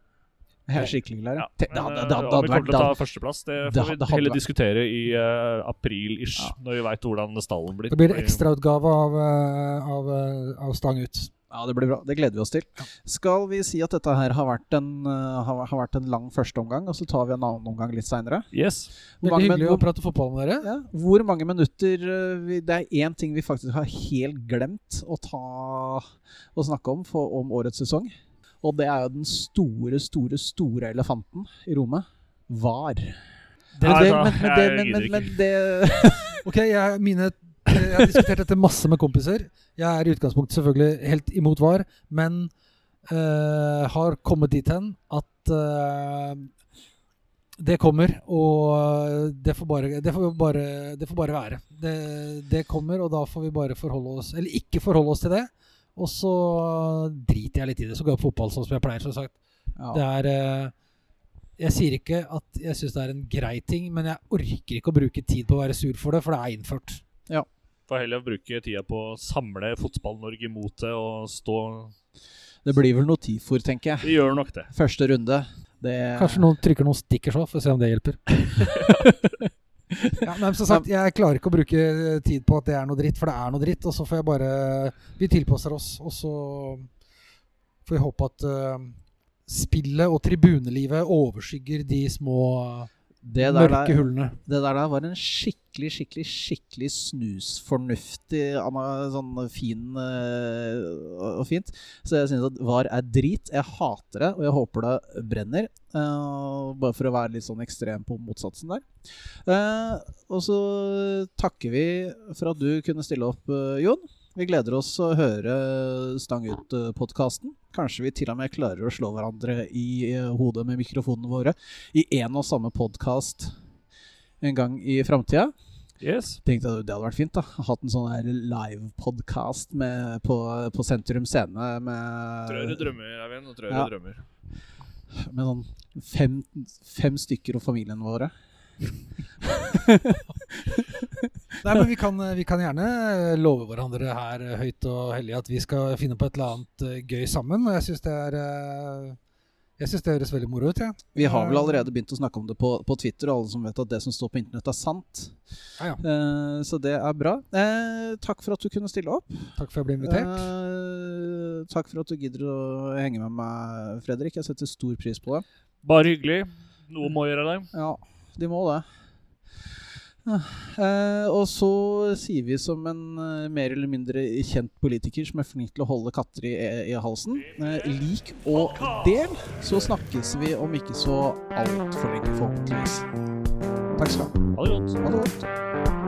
Jeg er skikkelig glad. Ja, det, hadde- det, hadde- om vi kommer til å ta førsteplass, det det får vi heller diskutere i uh, april-ish, Ja. når vi veit hvordan stallen blir. Det blir det ekstrautgave av, eh, av, eh, av Stang ut. Ja, det blir bra. Det gleder vi oss til. Skal vi si at dette her har vært en, uh, har, har vært en lang førsteomgang, og så tar vi en annen omgang litt seinere? Yes. Veldig hyggelig å prate fotball med dere. Ja, hvor mange minutter uh, vi, Det er én ting vi faktisk har helt glemt å ta å snakke om for, om årets sesong. Og det er jo den store, store, store elefanten i rommet. VAR. Det- Men det, men, men, men, men, men det [laughs] Ok, jeg, mine, jeg har diskutert dette masse med kompiser. Jeg er i utgangspunktet selvfølgelig helt imot VAR, men uh, har kommet dit hen at uh, det kommer, og det får bare, det får bare, det får bare være. Det, det kommer, og da får vi bare forholde oss Eller ikke forholde oss til det. Og så driter jeg litt i det. Så går jeg på fotball sånn som jeg pleier. Som sagt. ja. Det er eh, Jeg sier ikke at jeg syns det er en grei ting, men jeg orker ikke å bruke tid på å være sur for det, for det er innført. Får heller bruke tida på å samle Fotball-Norge mot det og stå det blir vel noe TIFOR, tenker jeg. Vi gjør nok det. Første runde. Det Kanskje noen trykker noen stickers òg, for å se om det hjelper. [laughs] ja, men som sagt, Jeg klarer ikke å bruke tid på at det er noe dritt, for det er noe dritt. Og så får jeg bare Vi tilpasser oss, og så får vi håpe at uh, spillet og tribunelivet overskygger de små det der, mørke hullene. det der, der var en skikkelig, skikkelig skikkelig snusfornuftig sånn fin eh, og og fint. Så jeg syns at VAR er drit. Jeg hater det, og jeg håper det brenner. Uh, bare for å være litt sånn ekstrem på motsatsen der. Uh, og så takker vi for at du kunne stille opp, uh, Jon. Vi gleder oss å høre Stang ut-podkasten. Kanskje vi til og med klarer å slå hverandre i eh, hodet med mikrofonene våre i én og samme podkast en gang i framtida. Yes. Tenkte jeg det hadde vært fint. da Hatt en sånn live-podkast på, på Sentrum Scene med, jeg drømmer, Eivind. og Trøre Ja. drømmer. med sånn fem, fem stykker og familien våre. [laughs] Nei, men vi kan, vi kan gjerne love hverandre her eh, høyt og hellig at vi skal finne på et eller annet eh, gøy sammen. Og jeg syns det er eh, Jeg synes det høres veldig moro ut. Ja. Vi har vel allerede begynt å snakke om det på, på Twitter, og alle som vet at det som står på internett, er sant. Ja, ja. Eh, så det er bra. Eh, takk for at du kunne stille opp. Takk for at jeg ble invitert. Eh, takk for at du gidder å henge med meg, Fredrik. Jeg setter stor pris på det. Bare hyggelig. Noe må gjøre det. Ja, de må det. Eh, og så sier vi som en eh, mer eller mindre kjent politiker som er flink til å holde katter i, i halsen eh, Lik og del, så snakkes vi om ikke så altfor lenge, forhåpentligvis. Takk skal du ha. Ha det godt. Ha det godt.